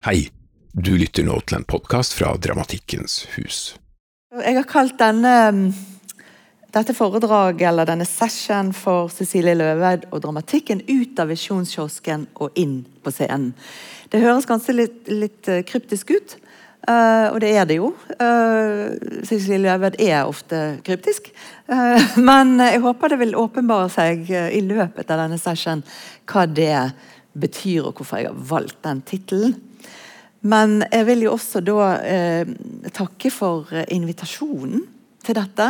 Hei, du lytter nå til en podkast fra Dramatikkens hus. Jeg har kalt denne, dette foredraget, eller denne session, for Cecilie Løved og dramatikken ut av visjonskiosken og inn på scenen. Det høres ganske litt, litt eh, kryptisk ut, uh, og det er det jo. Uh, Cecilie Løved er ofte kryptisk. Men jeg håper det vil åpenbare seg i løpet av denne session hva det betyr, og hvorfor jeg har valgt den tittelen. Men jeg vil jo også da eh, takke for eh, invitasjonen til dette.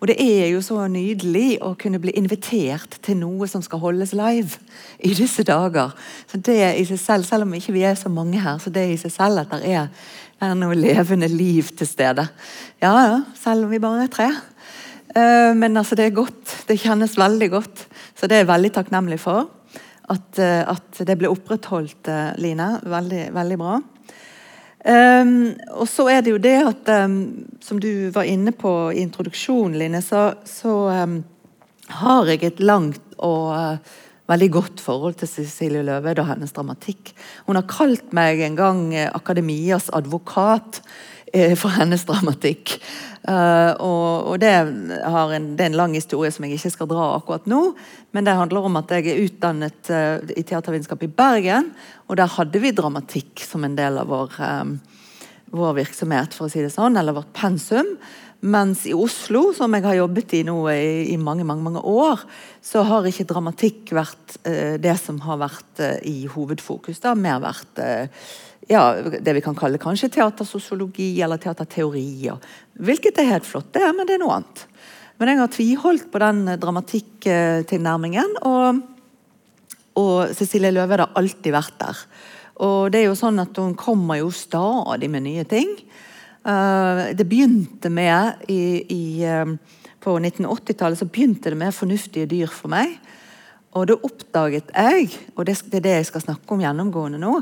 Og det er jo så nydelig å kunne bli invitert til noe som skal holdes live i disse dager. Så det i seg selv, Selv om ikke vi er så mange her, så det i seg selv at det er, er noe levende liv til stede. Ja, ja, selv om vi bare er tre. Eh, men altså, det er godt. Det kjennes veldig godt. Så det er jeg veldig takknemlig for. At, uh, at det ble opprettholdt, uh, Line. Veldig, veldig bra. Um, og så er det jo det at, um, som du var inne på i introduksjonen, Line, så, så um, har jeg et langt og uh, veldig godt forhold til Cecilie Løved og hennes dramatikk. Hun har kalt meg en gang uh, akademias advokat for hennes dramatikk. Uh, og, og det, en, det, er en lang historie som jeg ikke skal dra akkurat nå. Men det handler om at jeg er utdannet uh, i teatervitenskap i Bergen. Og der hadde vi dramatikk som en del av vår, vår virksomhet, for å si det sånn, eller vårt pensum. Mens i Oslo, som jeg har jobbet i nå i, i mange mange, mange år, så har ikke dramatikk vært eh, det som har vært i hovedfokus. Det har mer vært ja, det vi kan kalle kanskje teatersosiologi eller teaterteorier. Hvilket er helt flott, det, men det er noe annet. Men jeg har tviholdt på den dramatikktilnærmingen, og, og Cecilie Løve har alltid vært der. Og det er jo sånn at Hun kommer jo stadig med nye ting. Uh, det begynte med i, i, uh, På 1980-tallet så begynte det med 'Fornuftige dyr' for meg. Og da oppdaget jeg, og det, det er det jeg skal snakke om gjennomgående nå,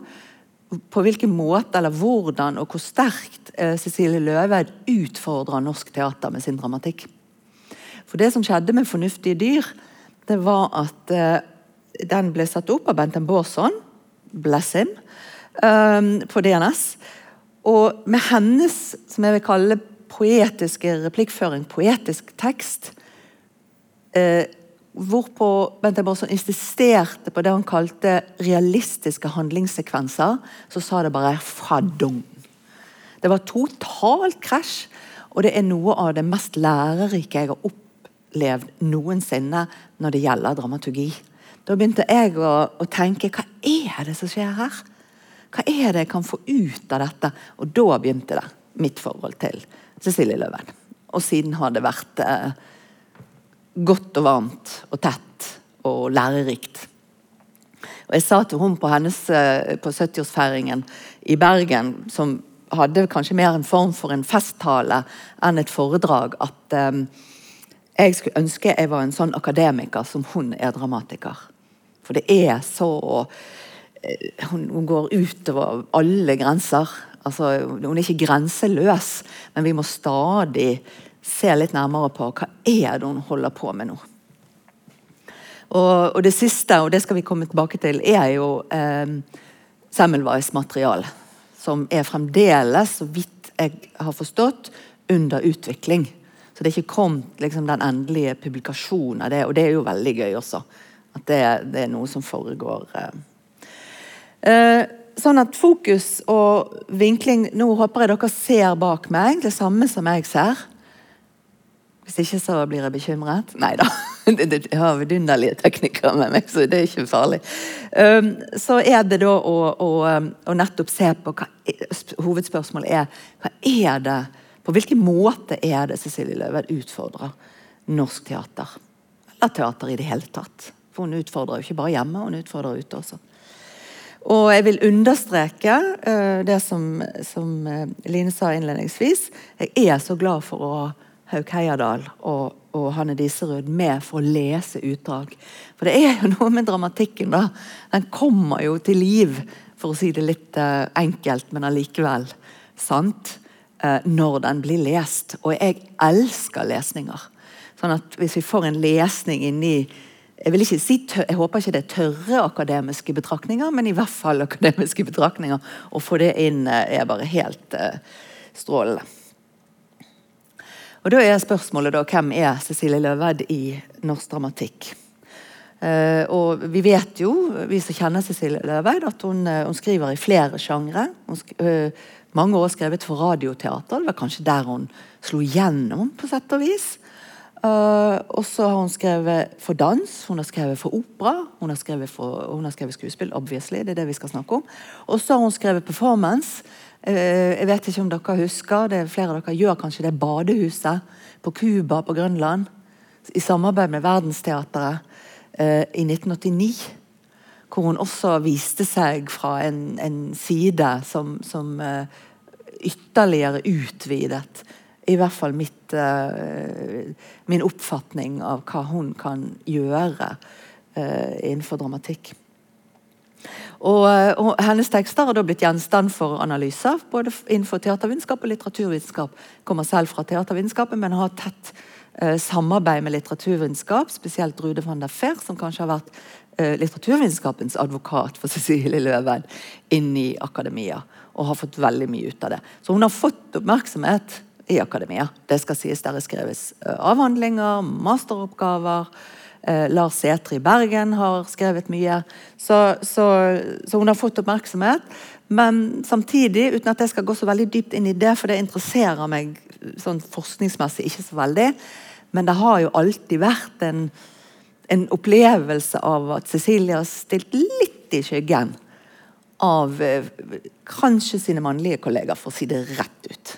på hvilken måte eller hvordan og hvor sterkt eh, Cecilie Løveid utfordrer norsk teater med sin dramatikk. For Det som skjedde med 'Fornuftige dyr', det var at eh, den ble satt opp av Benten Baarson, bless him, eh, på DNS. Og med hennes, som jeg vil kalle poetiske replikkføring, poetisk tekst, eh, Hvorpå Bente Borson insisterte på det han kalte realistiske handlingssekvenser. Så sa det bare 'fadong'. Det var totalt krasj, og det er noe av det mest lærerike jeg har opplevd noensinne når det gjelder dramaturgi. Da begynte jeg å, å tenke hva er det som skjer her? Hva er det jeg kan få ut av dette? Og da begynte det, mitt forhold til Cecilie Løven. Og siden har det vært eh, godt og varmt og tett og lærerikt. Og Jeg sa til hun på eh, på 70-årsfeiringen i Bergen, som hadde kanskje mer en form for en festtale enn et foredrag, at um, jeg skulle ønske jeg var en sånn akademiker som hun er dramatiker. For det er så uh, hun, hun, går utover alle grenser. Altså, hun er ikke grenseløs, men vi må stadig se litt nærmere på hva er det hun holder på med nå. Og, og, det siste, og det skal vi komme tilbake til, er jo eh, Semmelweis materiale. Som er fremdeles, så vidt jeg har forstått, under utvikling. Så det er ikke kommet liksom, den endelige publikasjonen av det, og det er jo veldig gøy også. At det, det er noe som foregår. Eh. Eh, sånn at fokus og vinkling Nå håper jeg dere ser bak meg det samme som jeg ser. Hvis ikke så blir jeg bekymret. Nei da. Jeg har vidunderlige teknikere med meg, så det er ikke farlig. Um, så er det da å, å, um, å nettopp se på hva Hovedspørsmålet er hva er det På hvilken måte er det Cecilie Løved utfordrer norsk teater? Eller teater i det hele tatt. For hun utfordrer jo ikke bare hjemme, hun utfordrer ute også. Og jeg vil understreke uh, det som, som uh, Line sa innledningsvis. Jeg er så glad for å Hauk Heyerdahl og, og Hanne Diserud med for å lese utdrag. For det er jo noe med dramatikken, da. Den kommer jo til liv, for å si det litt uh, enkelt, men allikevel sant, uh, når den blir lest. Og jeg elsker lesninger. Sånn at hvis vi får en lesning inni jeg vil ikke si tør, jeg håper ikke det er tørre akademiske betraktninger, men i hvert fall akademiske betraktninger. Å få det inn eh, er bare helt uh, strålende. Og Da er spørsmålet da, hvem er Cecilie Løved i norsk dramatikk? Uh, og Vi vet jo, vi som kjenner Cecilie Løved, at hun, uh, hun skriver i flere sjangre. Uh, mange år skrevet for radioteater. Det var kanskje der hun slo gjennom, på sett og vis. og så har hun skrevet for dans, hun har skrevet for opera, hun har skrevet, for, hun har skrevet skuespill. obviously, det er det vi skal snakke om. Og så har hun skrevet performance. Eh, jeg vet ikke om dere husker, det er flere av dere gjør kanskje det badehuset på Cuba på Grønland. I samarbeid med Verdensteatret eh, i 1989. Hvor hun også viste seg fra en, en side som, som uh, ytterligere utvidet i hvert fall mitt, min oppfatning av hva hun kan gjøre innenfor dramatikk. Og, eh, og, Hennes tekster har da blitt gjenstand for analyser både innenfor teatervitenskap og litteraturvitenskap. Kommer selv fra teatervitenskapen, men har tett eh, samarbeid med litteraturvitenskap, spesielt Rude van der Fehr, som kanskje har vært eh, litteraturvitenskapens advokat for Cecilie Løven inn i akademia, og har fått veldig mye ut av det. Så hun har fått oppmerksomhet i akademia. Det skal sies der er skrevet eh, avhandlinger, masteroppgaver. Eh, Lars Sætre i Bergen har skrevet mye. Så, så, så, hun har fått oppmerksomhet. Men samtidig, uten at jeg skal gå så veldig dypt inn i det, for det interesserer meg sånn forskningsmessig ikke så veldig, men det har jo alltid vært en, en opplevelse av at Cecilie har stilt litt i skyggen av eh, kanskje sine mannlige kollegaer, for å si det rett ut.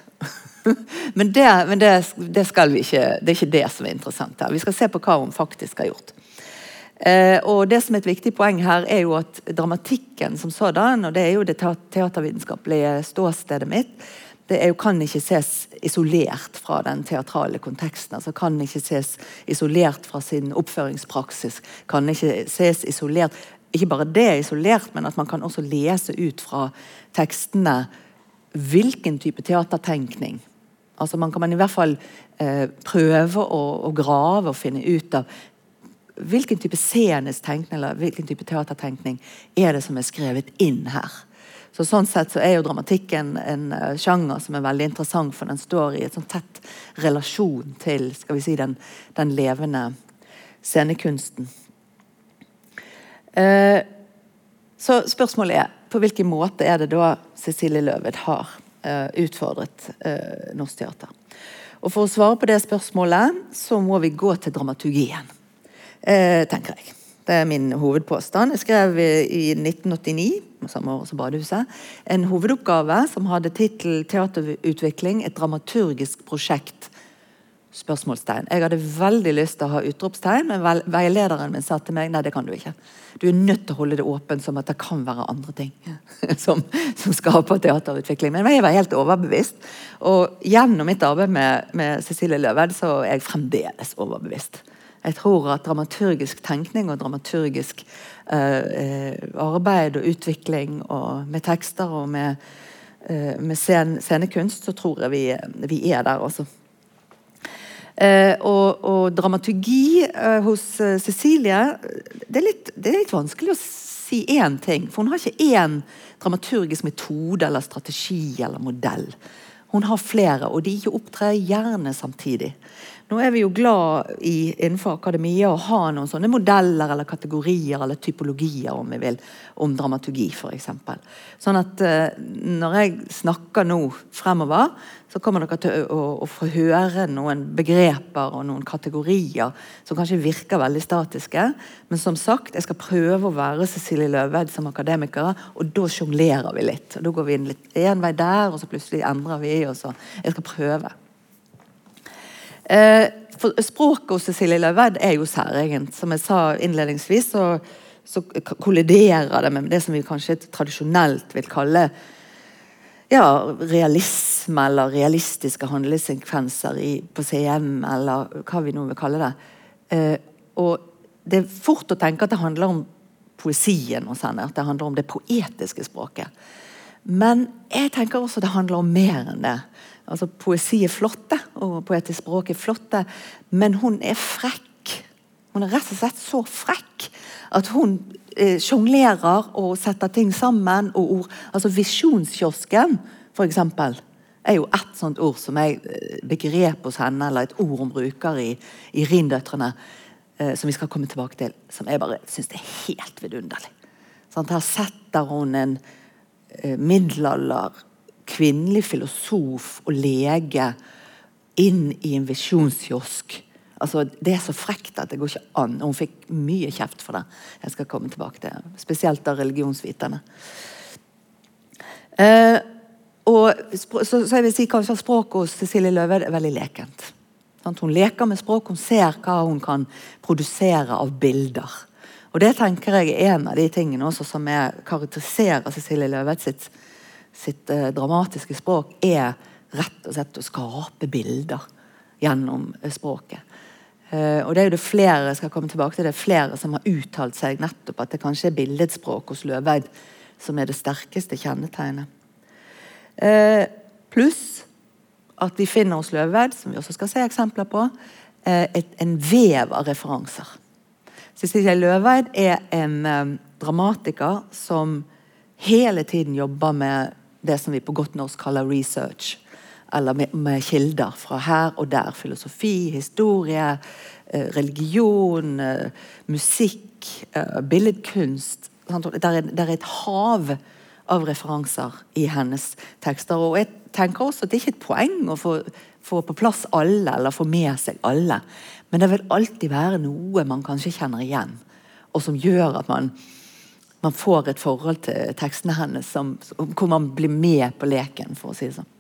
men, det, men det, det, skal vi ikke, det er ikke det som er interessant her. Vi skal se på hva hun faktisk har gjort. Eh, og det som er et viktig poeng her, er jo at dramatikken som sådan, og det er jo det teatervitenskapelige ståstedet mitt, det jo, kan ikke ses isolert fra den teatrale konteksten. altså Kan ikke ses isolert fra sin oppføringspraksis. Kan ikke ses isolert Ikke bare det isolert, men at man kan også lese ut fra tekstene hvilken type teatertenkning Altså Man kan man i hvert fall eh, prøve å, å, grave og finne ut av hvilken type scenisk tenkning eller hvilken type teatertenkning er det som er skrevet inn her. Så Sånn sett så er jo dramatikken en uh, sjanger som er veldig interessant, for den står i et sånn tett relasjon til skal vi si, den, den levende scenekunsten. Uh, så spørsmålet er på hvilken måte er det da Cecilie Løved har Eh, utfordret eh, norsk teater. Og For å svare på det spørsmålet så må vi gå til dramaturgien, eh, tenker jeg. Det er min hovedpåstand. Jeg skrev i 1989, samme år som Badehuset, en hovedoppgave som hadde tittel 'Teaterutvikling et dramaturgisk prosjekt' spørsmålstegn. Jeg hadde veldig lyst til å ha utropstegn, men veilederen min sa til meg nei, det kan du ikke. Du er nødt til å holde det åpent som at det kan være andre ting som, som skaper teaterutvikling. Men jeg var helt overbevist. Og gjennom mitt arbeid med, med Cecilie Løved så er jeg fremdeles overbevist. Jeg tror at dramaturgisk tenkning og dramaturgisk uh, arbeid og utvikling og med tekster og med, uh, med scen scenekunst, så tror jeg vi, vi er der også. Eh, og, og, dramaturgi eh, hos eh, Cecilie det er, litt, det er, litt, vanskelig å si én ting. For hun har ikke én dramaturgisk metode eller strategi eller modell. Hun har flere, og de opptrer gjerne samtidig. Nå er vi jo glad i, innenfor akademia å ha noen sånne modeller eller kategorier eller typologier om vi vil, om dramaturgi f.eks. Sånn at uh, når jeg snakker nå fremover, så kommer dere til å, å, få høre noen begreper og noen kategorier som kanskje virker veldig statiske. Men som sagt, jeg skal prøve å være Cecilie Løved som akademiker, og da sjonglerer vi litt. Og Da går vi inn litt én vei der, og så plutselig endrer vi. og så Jeg skal prøve. Eh, Språket hos Cecilie Løved er jo særegent. Som jeg sa innledningsvis, så, så, kolliderer det med det som vi kanskje tradisjonelt vil kalle ja, realisme eller realistiske handlesekvenser på CM, eller hva vi nå vil kalle det. Eh, og det er fort å tenke at det handler om poesien hos henne, at det handler om det poetiske språket. Men jeg tenker også det handler om mer enn det. Altså, Poesi er flotte, og poetisk språk er flotte, men hun er frekk. Hun er rett og slett så frekk at hun eh, sjonglerer og setter ting sammen. og ord. Altså Visjonskiosken, for eksempel, er jo ett sånt ord som er eh, begrep hos henne, eller et ord hun bruker i, i Rindøtrene, eh, som vi skal komme tilbake til, som jeg bare syns er helt vidunderlig. Sånn, her setter hun en eh, middelalder kvinnelig filosof og lege inn i en visjonskiosk. Altså, det er så frekt at det går ikke an. Hun fikk mye kjeft for det. Jeg skal komme tilbake til det. Spesielt av religionsviterne. Eh, og, så, så, jeg vil si kanskje at Språket hos Cecilie Løve er veldig lekent. Hun leker med språk, hun ser hva hun kan produsere av bilder. Og Det tenker jeg er en av de tingene som karakteriserer Cecilie Løve sitt, sitt eh, dramatiske språk, er rett og slett å skape bilder gjennom eh, språket. Eh, og det er jo det flere skal komme tilbake til, det er flere som har uttalt seg nettopp at det kanskje er billedspråk hos Løveid som er det sterkeste kjennetegnet. Uh, Pluss at vi finner hos Løveid, som vi også skal se eksempler på, uh, et, en vev av referanser. Cecilie Løveid er en dramatiker som hele tiden jobber med det som vi på godt norsk kaller research eller med, med, kilder fra her og der. Filosofi, historie, eh, religion, eh, musikk, eh, billedkunst. Det er, et hav av referanser i hennes tekster. Og jeg tenker også at det ikke er et poeng å få, få på plass alle, eller få med seg alle. Men det vil alltid være noe man kanskje kjenner igjen, og som gjør at man, man får et forhold til tekstene hennes som, hvor man blir med på leken, for å si det sånn.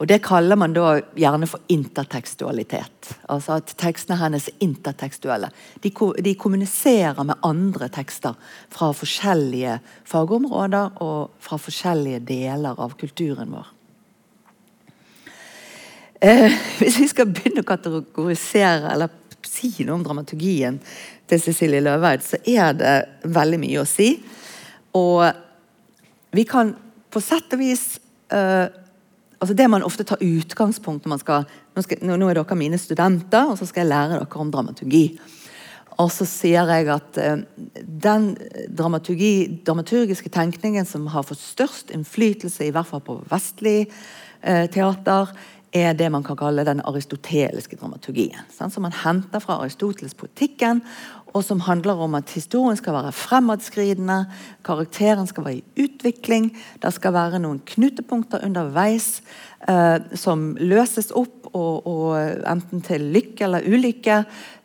Og Det kaller man da gjerne for intertekstualitet. Altså at Tekstene hennes er intertekstuelle. De, de, kommuniserer med andre tekster fra forskjellige fagområder og fra forskjellige deler av kulturen vår. Eh, hvis vi skal begynne å kategorisere eller si noe om dramaturgien til Cecilie Løveid, så er det veldig mye å si. Og vi kan på sett og vis uh, altså Det man ofte tar utgangspunkt når man skal nå, skal nå, er dere mine studenter, og så skal jeg lære dere om dramaturgi. Og så sier jeg at uh, den dramaturgiske tenkningen som har fått størst innflytelse, i hvert fall på vestlig uh, teater, er det man kan kalle den aristoteliske dramaturgien. Sant? Som man henter fra Aristoteles politikken, og som handler om at historien skal være fremadskridende, karakteren skal være i utvikling, det skal være noen knutepunkter underveis eh, som løses opp, og, og, enten til lykke eller ulykke,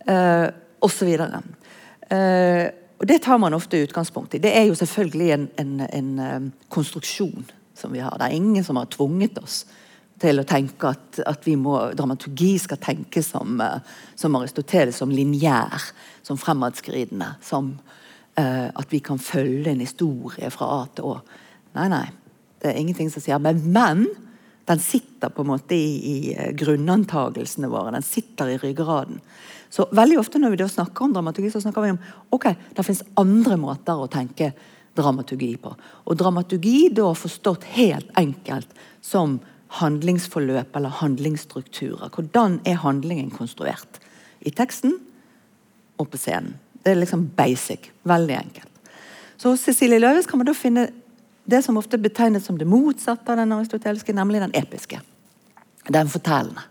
eh, osv. Eh, og det tar man ofte utgangspunkt i. Det er jo selvfølgelig en, en, en, eh, konstruksjon som vi har. Det er ingen som har tvunget oss til å tenke at, at må, dramaturgi skal tenkes som, uh, som Aristoteles, som lineær, som fremadskridende. Som uh, at vi kan følge en historie fra A til Å. Nei, nei. Det er ingenting som sier Men, men den sitter på en måte i, i uh, grunnantagelsene våre. Den sitter i ryggraden. Så veldig ofte når vi da snakker om dramaturgi, så snakker vi om ok, det fins andre måter å tenke dramaturgi på. Og dramaturgi da forstått helt enkelt som handlingsforløp eller handlingsstrukturer. Hvordan er handlingen konstruert? I teksten og på scenen. Det er liksom basic. Veldig enkelt. Så hos Cecilie Løves kan man da finne det som ofte betegnes som det motsatte av den aristoteliske, nemlig den episke. Den fortellende.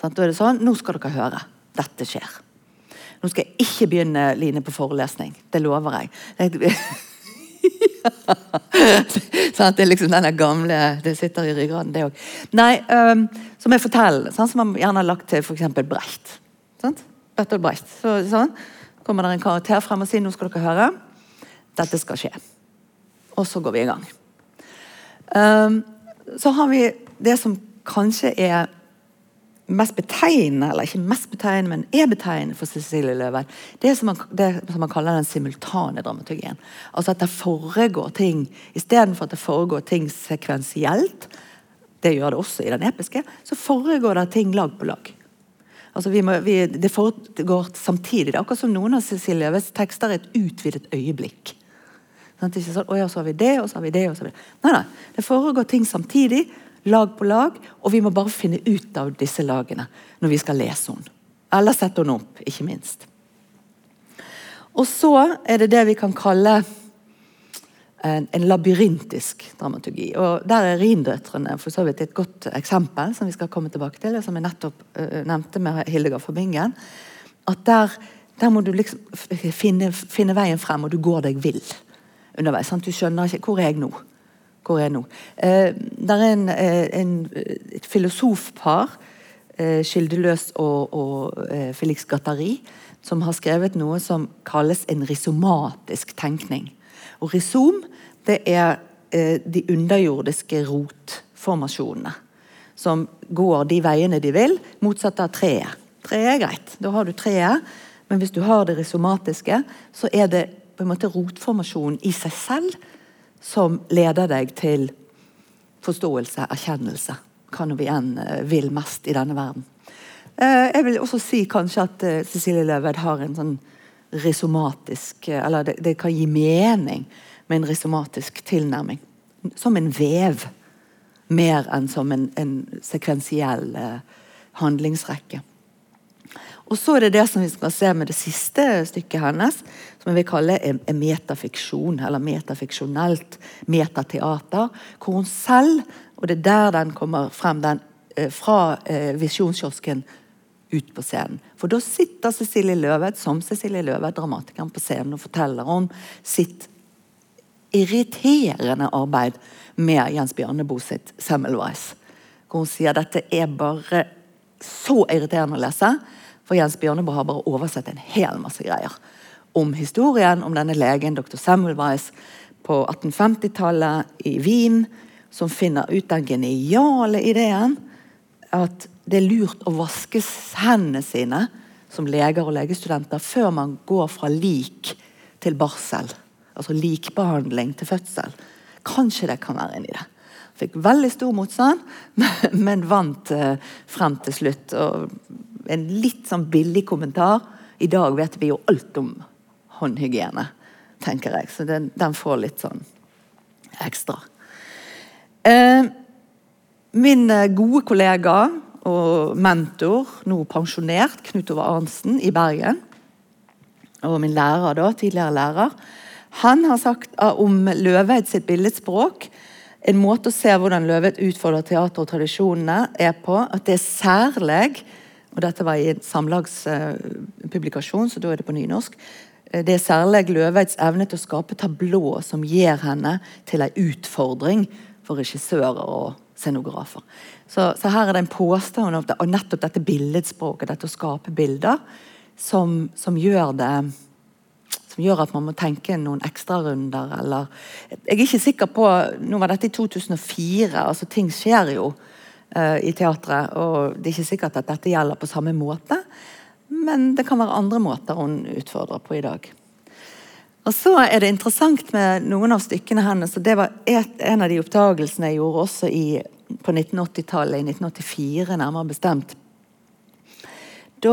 Da er det sånn Nå skal dere høre. Dette skjer. Nå skal jeg ikke begynne Line på forelesning. Det lover jeg. sånn, det er liksom den gamle Det sitter i ryggraden, det òg. Nei, um, som er fortellende. sånn, som man gjerne har lagt til f.eks. Brecht. Sant? Bertolt. Så, sånn. kommer det en karakter frem og sier nå skal dere høre. Dette skal skje. Og så går vi i gang. Um, så har vi det som kanskje er mest betegnende, eller ikke mest betegnende, men er betegnende for Cecilie Løven, det er som man, det som man kaller den simultane dramaturgien. Altså at det foregår ting Istedenfor at det foregår ting sekvensielt, det gjør det også i den episke, så foregår det ting lag på lag. Altså vi må, vi, det foregår samtidig. Det er akkurat som noen av Cecilie Løveids tekster er et utvidet øyeblikk. Sånn, ikke sånn, å så har vi det, og så har vi det, og så har vi det. Nei, nei. Det foregår ting samtidig lag på lag, og vi må bare finne ut av disse lagene når vi skal lese henne. Eller sette henne opp, ikke minst. Og så er det det vi kan kalle en, en labyrintisk dramaturgi. Og Der er 'Rindøtrene' for så vidt et godt eksempel, som vi skal komme tilbake til, som jeg nettopp uh, nevnte med Hildegard Forbingen. At der, der, må du liksom finne, finne, veien frem, og du går deg vill underveis. Sant? Du skjønner ikke Hvor er jeg nå? Hvor er jeg nå? Uh, der er en, uh, en, et filosofpar, uh, Skildeløs og, og Felix Gattari, som har skrevet noe som kalles en risomatisk tenkning. Og rhizom det er eh, de underjordiske rotformasjonene. Som går de veiene de vil, motsatt av treet. Treet er greit, da har du treet. Men hvis du har det rhizomatiske, så er det på en måte rotformasjonen i seg selv som leder deg til forståelse, erkjennelse. Hva nå vi enn eh, vil mest i denne verden. Eh, jeg vil også si kanskje at eh, Cecilie Løved har en sånn risomatisk Eller det, det, kan gi mening med en risomatisk tilnærming. Som en vev, mer enn som en, en sekvensiell eh, handlingsrekke. Og så er det det som vi skal se med det siste stykket hennes, som jeg vil kalle en, en metafiksjon, eller metafiksjonelt metateater, hvor hun selv, og det er der den kommer frem, den, eh, fra eh, Visjonskiosken ut på scenen. For da sitter Cecilie Løved som Cecilie Løved, dramatikeren, på scenen og forteller om sitt irriterende arbeid med Jens Bjørneboe sitt 'Semmelweis'. Hvor hun sier dette er bare så irriterende å lese. For Jens Bjørneboe har bare oversett en hel masse greier. Om historien om denne legen, dr. Semmelweis, på 1850-tallet i Wien, som finner ut den geniale ideen at det er lurt å vaske hendene sine som leger og legestudenter før man går fra lik til barsel. Altså likbehandling til fødsel. Kanskje det kan være inni det. Fikk veldig stor motstand, men vant eh, frem til slutt. Og en litt sånn billig kommentar. I dag vet vi jo alt om håndhygiene, tenker jeg. Så den, den får litt sånn ekstra. Eh, min eh, gode kollega og mentor, nå pensjonert, Knut Ove Arnsen i Bergen. Og min lærer da, tidligere lærer. Han har sagt om Løveid sitt billedspråk en måte å se hvordan Løveid utfordrer teater og tradisjonene, er på at det er særlig og Dette var i en samlagspublikasjon, så da er det på nynorsk. Det er særlig Løveids evne til å skape tablå som gir henne til en utfordring for regissører og scenografer. Så, så, her er det en påstand om det, nettopp dette billedspråket, dette å skape bilder, som, som, gjør det som gjør at man må tenke noen ekstrarunder, eller Jeg er ikke sikker på Nå var dette i 2004, altså ting skjer jo uh, i teatret, og det er ikke sikkert at dette gjelder på samme måte, men det kan være andre måter hun utfordrer på i dag. Og så er det interessant med noen av stykkene hennes, og det var et, en av de oppdagelsene jeg gjorde også i, på 1980-tallet, i 1984 nærmere bestemt. Da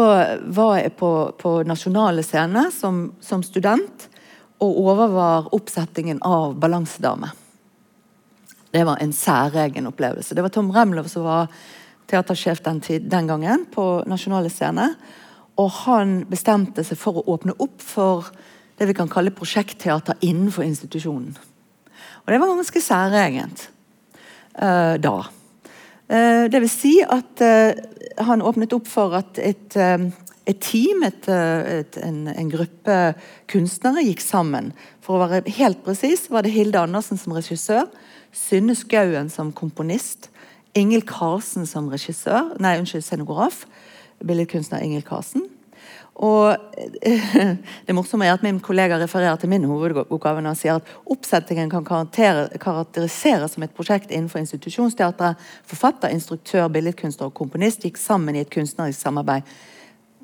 var jeg på, på Nasjonale Scene som, som, student og overvar oppsettingen av 'Balansedame'. Det var en særegen opplevelse. Det var Tom Remlov som var teatersjef den, den gangen på Nasjonale Scene. Og han bestemte seg for å åpne opp for det vi kan kalle prosjektteater innenfor institusjonen. Og det var ganske særegent uh, da. Uh, det vil si at uh, han åpnet opp for at et, et team, et, et, en, en, gruppe kunstnere, gikk sammen. For å være helt presis var det Hilde Andersen som regissør, Synne Skauen som komponist, Ingel Karsen som regissør, nei, unnskyld, scenograf, billedkunstner Ingel Karlsen. Og Det morsomme er at min kollega refererer til min hovedoppgave han sier at oppsettingen kan karakteriseres som et prosjekt innenfor institusjonsteatret. Forfatter, instruktør, billedkunstner og komponist gikk sammen i et kunstnerisk samarbeid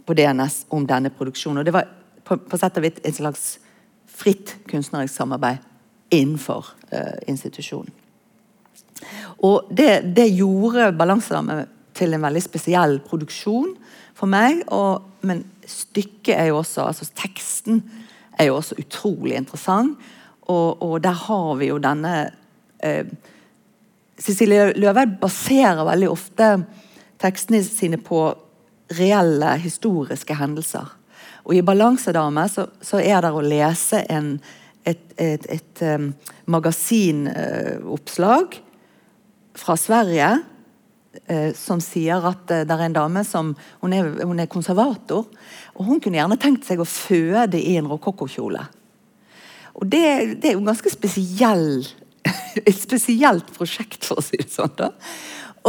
på DNS om denne produksjonen. Og Det var på, på sett og vidt et slags fritt kunstnerisk samarbeid innenfor uh, institusjonen. Og det, det gjorde Balanselammet til en veldig spesiell produksjon for meg. Og, men stykket er jo også altså Teksten er jo også utrolig interessant. Og, og der har vi jo denne eh, Cecilie Løveid baserer veldig ofte tekstene sine på reelle historiske hendelser. Og I 'Balansedame' så, så er det å lese en, et, et, et um, magasinoppslag uh, fra Sverige som sier at uh, det er en dame som hun er, hun er, konservator. Og hun kunne gjerne tenkt seg å føde i en rokokkokjole. Og det, det, er jo ganske spesiell, et spesielt prosjekt, for å si det sånn. da.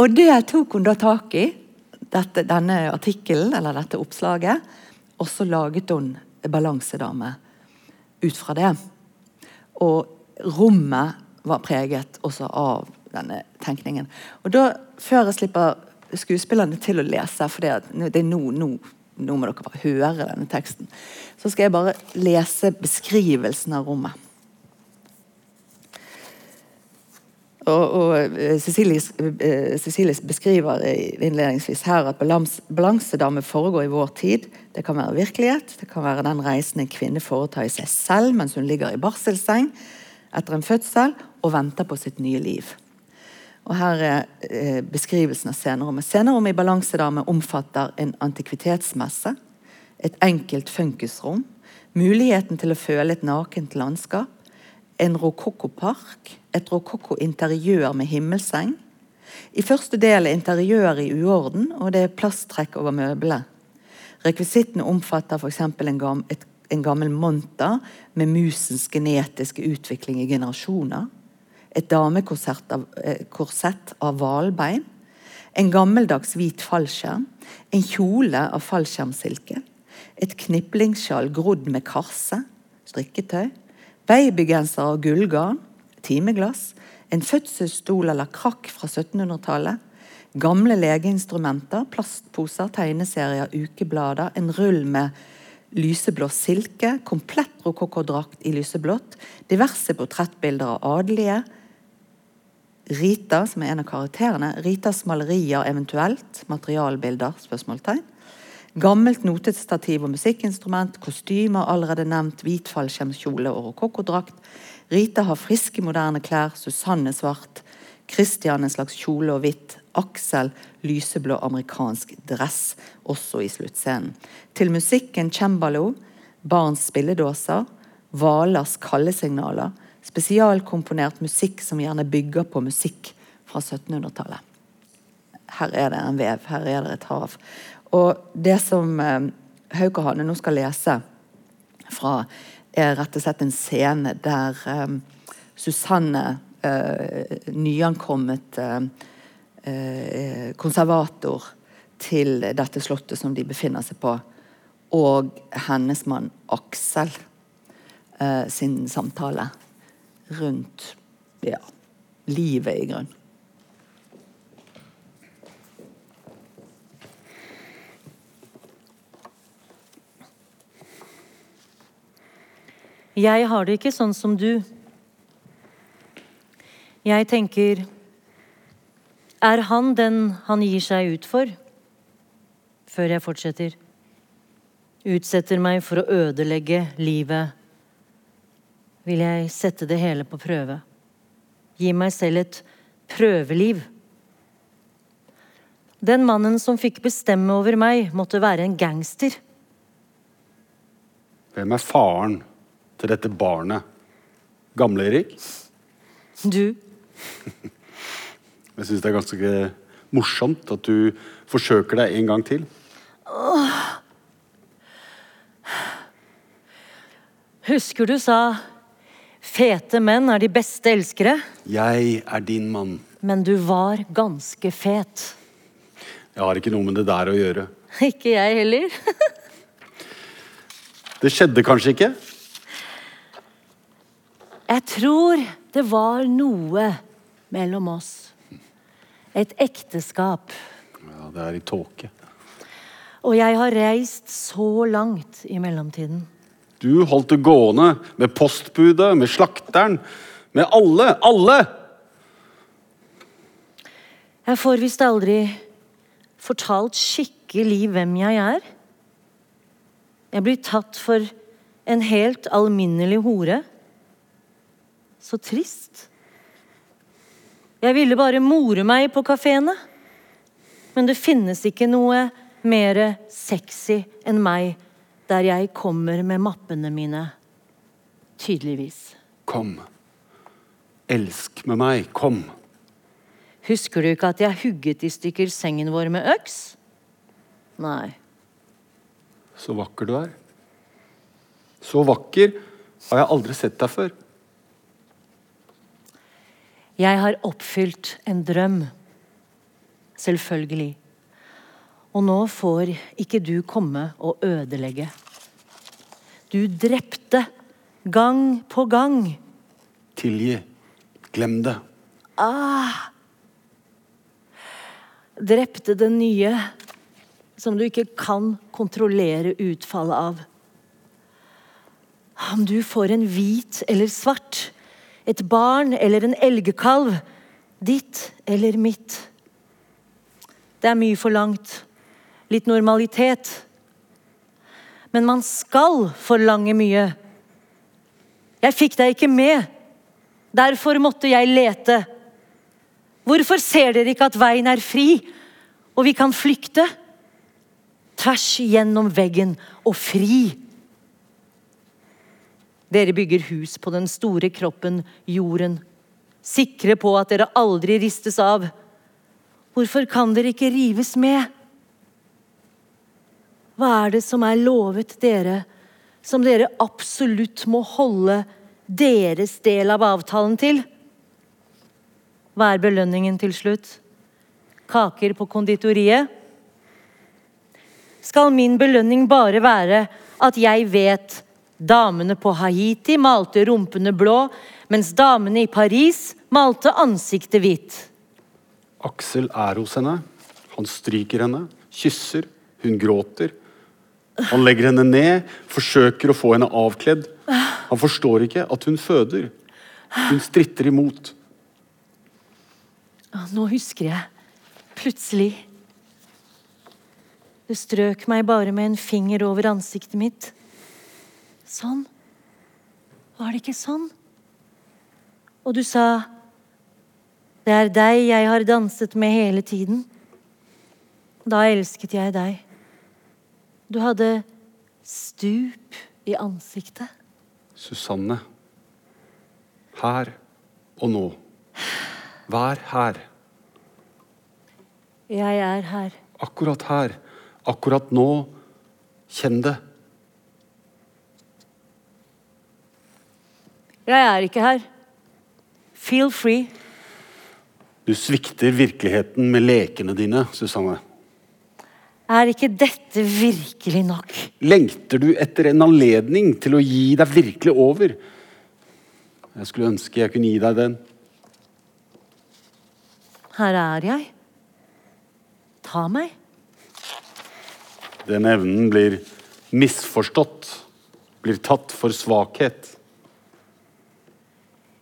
Og det tok hun da tak i, dette, denne artikkelen, eller dette oppslaget. Og så laget hun 'Balansedame' ut fra det. Og rommet var preget også av denne tenkningen. Og da, Før jeg slipper skuespillerne til å lese, for det er nå, nå, nå må dere bare høre denne teksten, så skal jeg bare lese beskrivelsen av rommet. Og, og Cecilie Cecilies, eh, Cecilies, beskriver innledningsvis her at balansedame foregår i vår tid. Det kan være virkelighet, det kan være den reisen en kvinne foretar i seg selv mens hun ligger i barselseng etter en fødsel og venter på sitt nye liv. Og Her er eh, beskrivelsen av scenerommet. Scenerommet i Balansedame omfatter en antikvitetsmesse, et enkelt funkisrom, muligheten til å føle et nakent landskap, en rokokkopark, et rokokko-interiør med himmelseng. I første del er interiøret i uorden, og det er plasttrekk over møblene. Rekvisittene omfatter f.eks. En, gam, en gammel monter med musens genetiske utvikling i generasjoner. Et damekorsett av, eh, korsett hvalbein. En gammeldags hvit fallskjerm. En kjole av fallskjermsilke. Et kniplingssjal grodd med karse. Strikketøy. Babygenser av gullgarn, timeglass, en fødselsstol eller krakk fra 1700-tallet, gamle legeinstrumenter, plastposer, tegneserier, ukeblader, en rull med lyseblå silke, komplett rokokkodrakt i lyseblått, diverse portrettbilder av adelige, Rita, som er en av karakterene, Ritas malerier eventuelt, materialbilder, spørsmålstegn, Gammelt notestativ og musikkinstrument, kostymer allerede nevnt, hvit fallskjermkjole og rokokkodrakt. Rita har friske, moderne klær, Susanne svart, Christian en slags kjole og hvitt, Aksel lyseblå amerikansk dress, også i sluttscenen. Til musikken cembalo, barns spilledåser, hvalers kallesignaler, spesialkomponert musikk som gjerne bygger på musikk fra 1700-tallet. Her er det en vev, her er det et hav. Og det som eh, Haukehanne nå skal lese fra, er rett og slett en scene der eh, Susanne, eh, nyankommet eh, konservator til dette slottet som de befinner seg på, og hennes mann Aksel sin samtale rundt ja, livet, i grunnen. Jeg har det ikke sånn som du. Jeg tenker Er han den han gir seg ut for? Før jeg fortsetter. Utsetter meg for å ødelegge livet. Vil jeg sette det hele på prøve. Gi meg selv et prøveliv. Den mannen som fikk bestemme over meg, måtte være en gangster. Hvem er faren? til dette barnet. Gamle-Erik? Du. Jeg syns det er ganske morsomt at du forsøker deg en gang til. Husker du sa 'fete menn er de beste elskere'? Jeg er din mann. Men du var ganske fet. Jeg har ikke noe med det der å gjøre. Ikke jeg heller. det skjedde kanskje ikke? Jeg tror det var noe mellom oss. Et ekteskap. Ja, det er i tåke. Og jeg har reist så langt i mellomtiden. Du holdt det gående med postbudet, med slakteren, med alle. Alle! Jeg får visst aldri fortalt skikkelig hvem jeg er. Jeg blir tatt for en helt alminnelig hore. Så trist. Jeg ville bare more meg på kafeene. Men det finnes ikke noe mer sexy enn meg der jeg kommer med mappene mine. Tydeligvis. Kom. Elsk med meg. Kom. Husker du ikke at jeg hugget i stykker sengen vår med øks? Nei. Så vakker du er. Så vakker har jeg aldri sett deg før. Jeg har oppfylt en drøm. Selvfølgelig. Og nå får ikke du komme og ødelegge. Du drepte gang på gang. Tilgi. Glem det. Drepte det nye som du ikke kan kontrollere utfallet av. Om du får en hvit eller svart, et barn eller en elgkalv, ditt eller mitt. Det er mye forlangt. Litt normalitet. Men man skal forlange mye. Jeg fikk deg ikke med. Derfor måtte jeg lete. Hvorfor ser dere ikke at veien er fri, og vi kan flykte? Tvers gjennom veggen og fri. Dere bygger hus på den store kroppen, jorden, sikre på at dere aldri ristes av. Hvorfor kan dere ikke rives med? Hva er det som er lovet dere, som dere absolutt må holde deres del av avtalen til? Hva er belønningen til slutt? Kaker på konditoriet? Skal min belønning bare være at jeg vet damene på Haiti malte rumpene blå, mens damene i Paris malte ansiktet hvitt? Aksel er hos henne. Han stryker henne, kysser, hun gråter. Han legger henne ned, forsøker å få henne avkledd. Han forstår ikke at hun føder. Hun stritter imot. Nå husker jeg. Plutselig. Du strøk meg bare med en finger over ansiktet mitt. Sånn. Var det ikke sånn? Og du sa Det er deg jeg har danset med hele tiden. Da elsket jeg deg. Du hadde stup i ansiktet. Susanne. Her og nå. Vær her. Jeg er her. Akkurat her. Akkurat nå. Kjenn det. Jeg er ikke her. Feel free. Du svikter virkeligheten med lekene dine, Susanne. Er ikke dette virkelig nok? Lengter du etter en anledning til å gi deg virkelig over? Jeg skulle ønske jeg kunne gi deg den. Her er jeg. Ta meg. Den evnen blir misforstått, blir tatt for svakhet.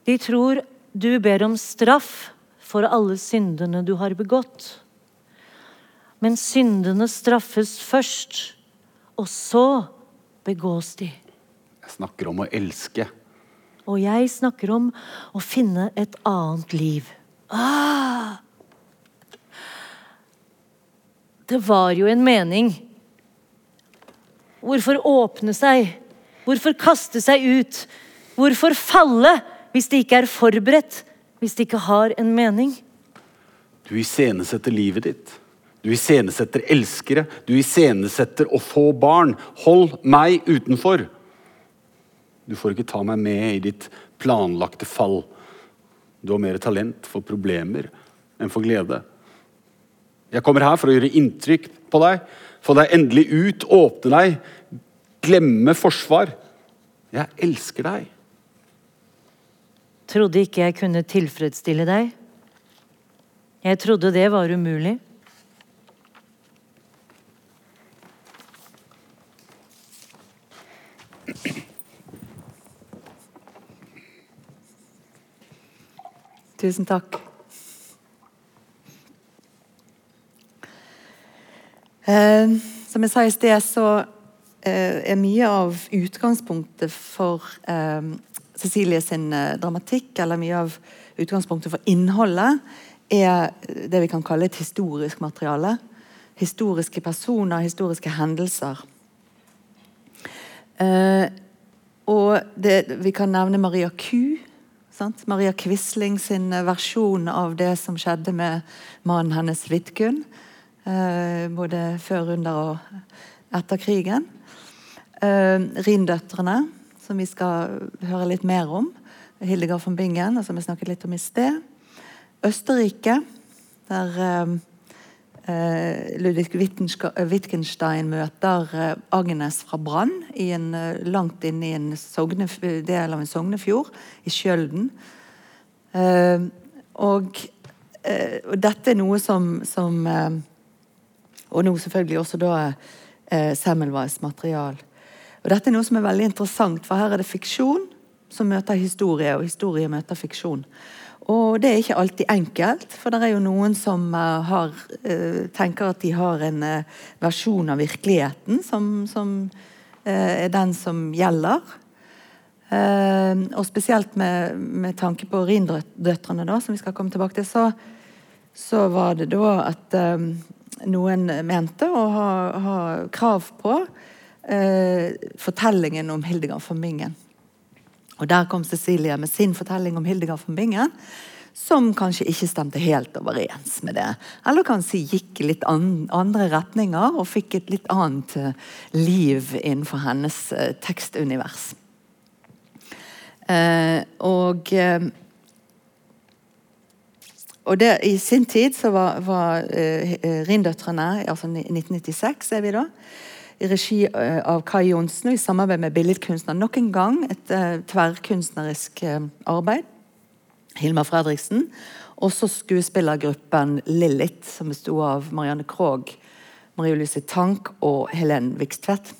De tror du ber om straff for alle syndene du har begått. Men syndene straffes først, og så begås de. Jeg snakker om å elske. Og jeg snakker om å finne et annet liv. Ah! Det var jo en mening. Hvorfor åpne seg? Hvorfor kaste seg ut? Hvorfor falle hvis det ikke er forberedt? Hvis det ikke har en mening? Du iscenesetter livet ditt. Du iscenesetter elskere. Du iscenesetter å få barn. Hold meg utenfor. Du får ikke ta meg med i ditt planlagte fall. Du har mer talent for problemer enn for glede. Jeg kommer her for å gjøre inntrykk på deg, få deg endelig ut, åpne deg, glemme forsvar. Jeg elsker deg. Trodde ikke jeg kunne tilfredsstille deg. Jeg trodde det var umulig. Tusen takk. Eh, som jeg sa i sted, så eh, er mye av utgangspunktet for eh, Cecilie sin eh, dramatikk, eller mye av utgangspunktet for innholdet, er det vi kan kalle et historisk materiale. historiske personer, historiske hendelser. Eh, og det, vi kan nevne Maria Q. Sant? Maria Quisling sin versjon av det som skjedde med mannen hennes Vidkun. Eh, både før, under og etter krigen. Eh, Rindøtrene, som vi skal høre litt mer om. Hildegard von Bingen, som vi snakket litt om i sted. Østerrike, der eh, eh Ludvig Wittgenstein møter eh, Agnes fra Brann eh, langt inne i en sogne, del av en sognefjord, i Skjølden. Eh, og, eh, og, dette er noe som, som Og nå selvfølgelig også da eh, Semmelweis material. Og dette er noe som er veldig interessant, for her er det fiksjon som møter historie, og historie møter fiksjon. Og det er ikke alltid enkelt, for det er jo noen som uh, har, uh, tenker at de har en uh, versjon av virkeligheten som, som er den som gjelder. og spesielt med, med tanke på Rindøtrene, da, som vi skal komme tilbake til, så, så var det da at noen mente å ha, ha krav på fortellingen om Hildegard von Bingen. Og Der kom Cecilie med sin fortelling om Hildegard von Bingen, som kanskje ikke stemte helt overens med det. Eller kanskje gikk litt andre retninger og fikk et litt annet eh, liv innenfor hennes uh, tekstunivers. Uh, og og det, I sin tid så var, var Rindøtrene, altså 1996 er vi da, i regi eh, av Kai Johnsen og i samarbeid med billedkunstner. Nok en gang et uh, tverrkunstnerisk uh, arbeid. Hilmar Fredriksen. Også skuespillergruppen Lillit, som besto av Marianne Krogh, Marie Louise Tank og Helen Vikstvedt.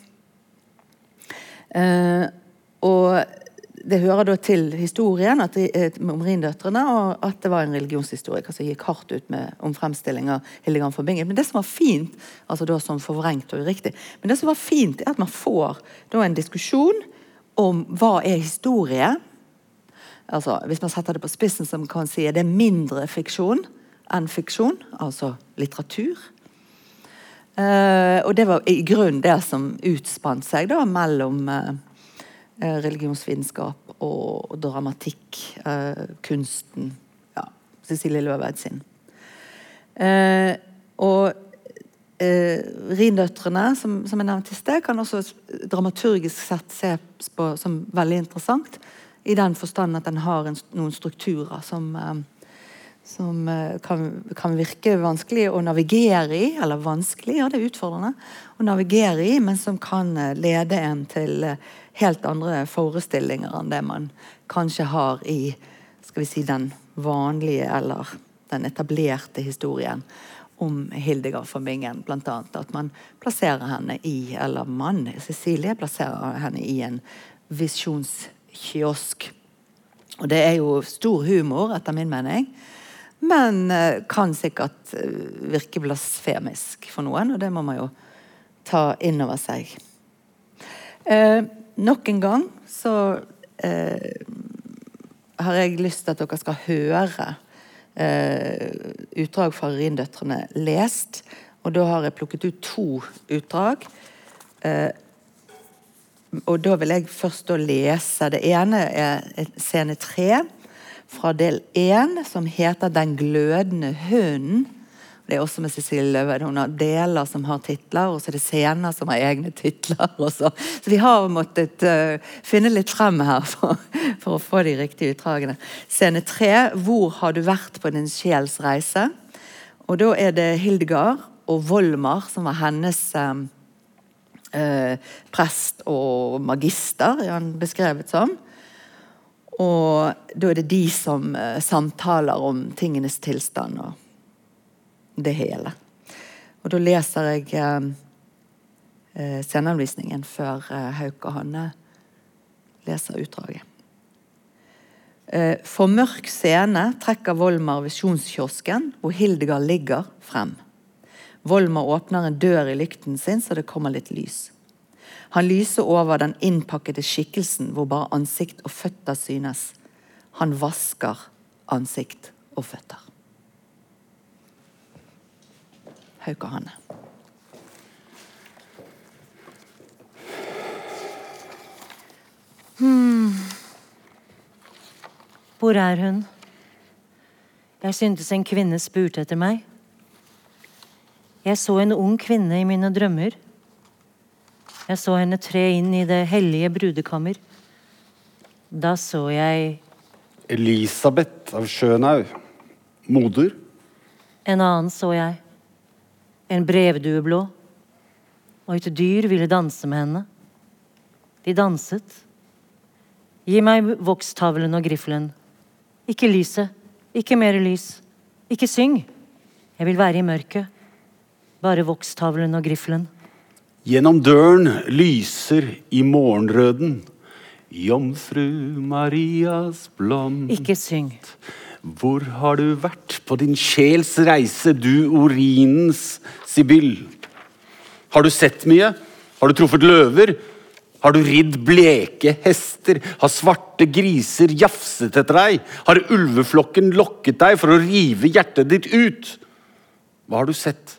Uh, og det hører da til historien at det, om Rindøtrene, og at det var en religionshistoriker som gikk hardt ut med, om fremstilling av Hildegard von Bingen. Men det som var fint, altså da som forvrengt og uriktig, men det som var fint, er at man får da en diskusjon om hva er historie. Altså, Hvis man setter det på spissen, som kan si er det mindre fiksjon enn fiksjon, altså litteratur. Uh, og det var i grunnen det som utspant seg da mellom uh, Eh, religionsvitenskap og, dramatikk. Eh, kunsten. Ja, Cecilie Løveid sin. Eh, og eh, Rindøtrene, som, som jeg nevnte i sted, kan også dramaturgisk sett ses på som veldig interessant. I den forstand at den har en, noen strukturer som eh, som eh, kan, kan, virke vanskelig å navigere i, eller vanskelig, ja det er utfordrende å navigere i, men som kan lede en til helt andre forestillinger enn det man kanskje har i skal vi si, den vanlige eller den etablerte historien om Hildegard von Bingen. Annet at man plasserer henne i, eller mann, Cecilie, plasserer henne i en visjonskiosk. Og det er jo stor humor, etter min mening. Men uh, kan sikkert uh, virke blasfemisk for noen, og det må man jo ta inn over seg. Uh, Nok en gang så eh, har jeg lyst til at dere skal høre eh, utdrag fra Rindøtrene lest. Og da har jeg plukket ut to utdrag. Eh, og da vil jeg først lese Det ene er scene tre fra del én, som heter 'Den glødende hunden'. Det er også med Cecilie Løven. Hun har deler som har titler, og så er det scener som har egne titler. Så. så vi har måttet uh, finne litt frem her for, for, å få de riktige utdragene. Scene tre. Hvor har du vært på din sjels reise? Og da er det Hildegard og Volmar som var hennes um, uh, prest og magister, er han beskrevet som. Og da er det de som samtaler om tingenes tilstand. og det hele. Og da leser jeg eh, eh, sceneanvisningen før eh, Hauk og Hanne leser utdraget. Eh, for mørk scene trekker Volmar visjonskiosken, hvor Hildegard ligger, frem. Volmar åpner en dør i lykten sin, så det kommer litt lys. Han lyser over den innpakkede skikkelsen hvor bare ansikt og føtter synes. Han vasker ansikt og føtter. Haukahane. Hmm. Hvor er hun? Jeg syntes en kvinne spurte etter meg. Jeg så en ung kvinne i mine drømmer. Jeg så henne tre inn i det hellige brudekammer. Da så jeg Elisabeth av Schønhaug. Moder. En annen så jeg. En brevdueblå. Og et dyr ville danse med henne. De danset. Gi meg vokstavlen og griffelen. Ikke lyset. Ikke mer lys. Ikke syng. Jeg vil være i mørket. Bare vokstavlen og griffelen. Gjennom døren lyser i morgenrøden Jomfru Marias blomst. Ikke syng. Hvor har du vært på din sjels reise, du urinens sibyll? Har du sett mye? Har du truffet løver? Har du ridd bleke hester? Har svarte griser jafset etter deg? Har ulveflokken lokket deg for å rive hjertet ditt ut? Hva har du sett?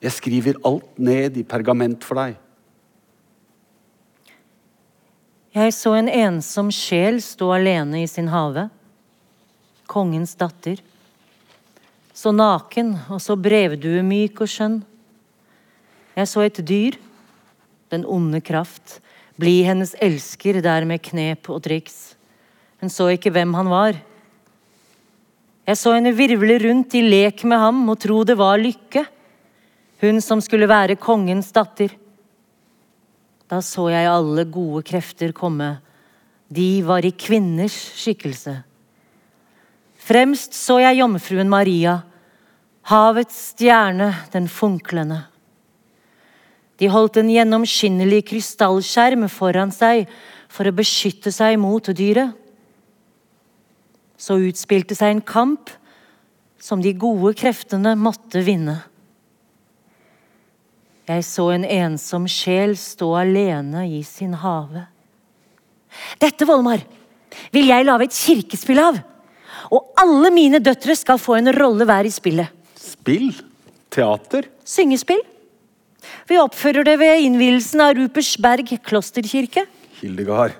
Jeg skriver alt ned i pergament for deg. Jeg så en ensom sjel stå alene i sin have. Kongens datter. Så naken og så brevduemyk og skjønn. Jeg så et dyr, den onde kraft, bli hennes elsker der med knep og triks. Hun så ikke hvem han var. Jeg så henne virvle rundt i lek med ham og tro det var lykke. Hun som skulle være kongens datter. Da så jeg alle gode krefter komme. De var i kvinners skikkelse. Fremst så jeg jomfruen Maria, havets stjerne, den funklende. De holdt en gjennomskinnelig krystallskjerm foran seg for å beskytte seg mot dyret. Så utspilte seg en kamp som de gode kreftene måtte vinne. Jeg så en ensom sjel stå alene i sin have. Dette, Volmar, vil jeg lage et kirkespill av. Og alle mine døtre skal få en rolle hver i spillet. Spill? Teater? Syngespill. Vi oppfører det ved innvielsen av Rupersberg klosterkirke. Hildegard,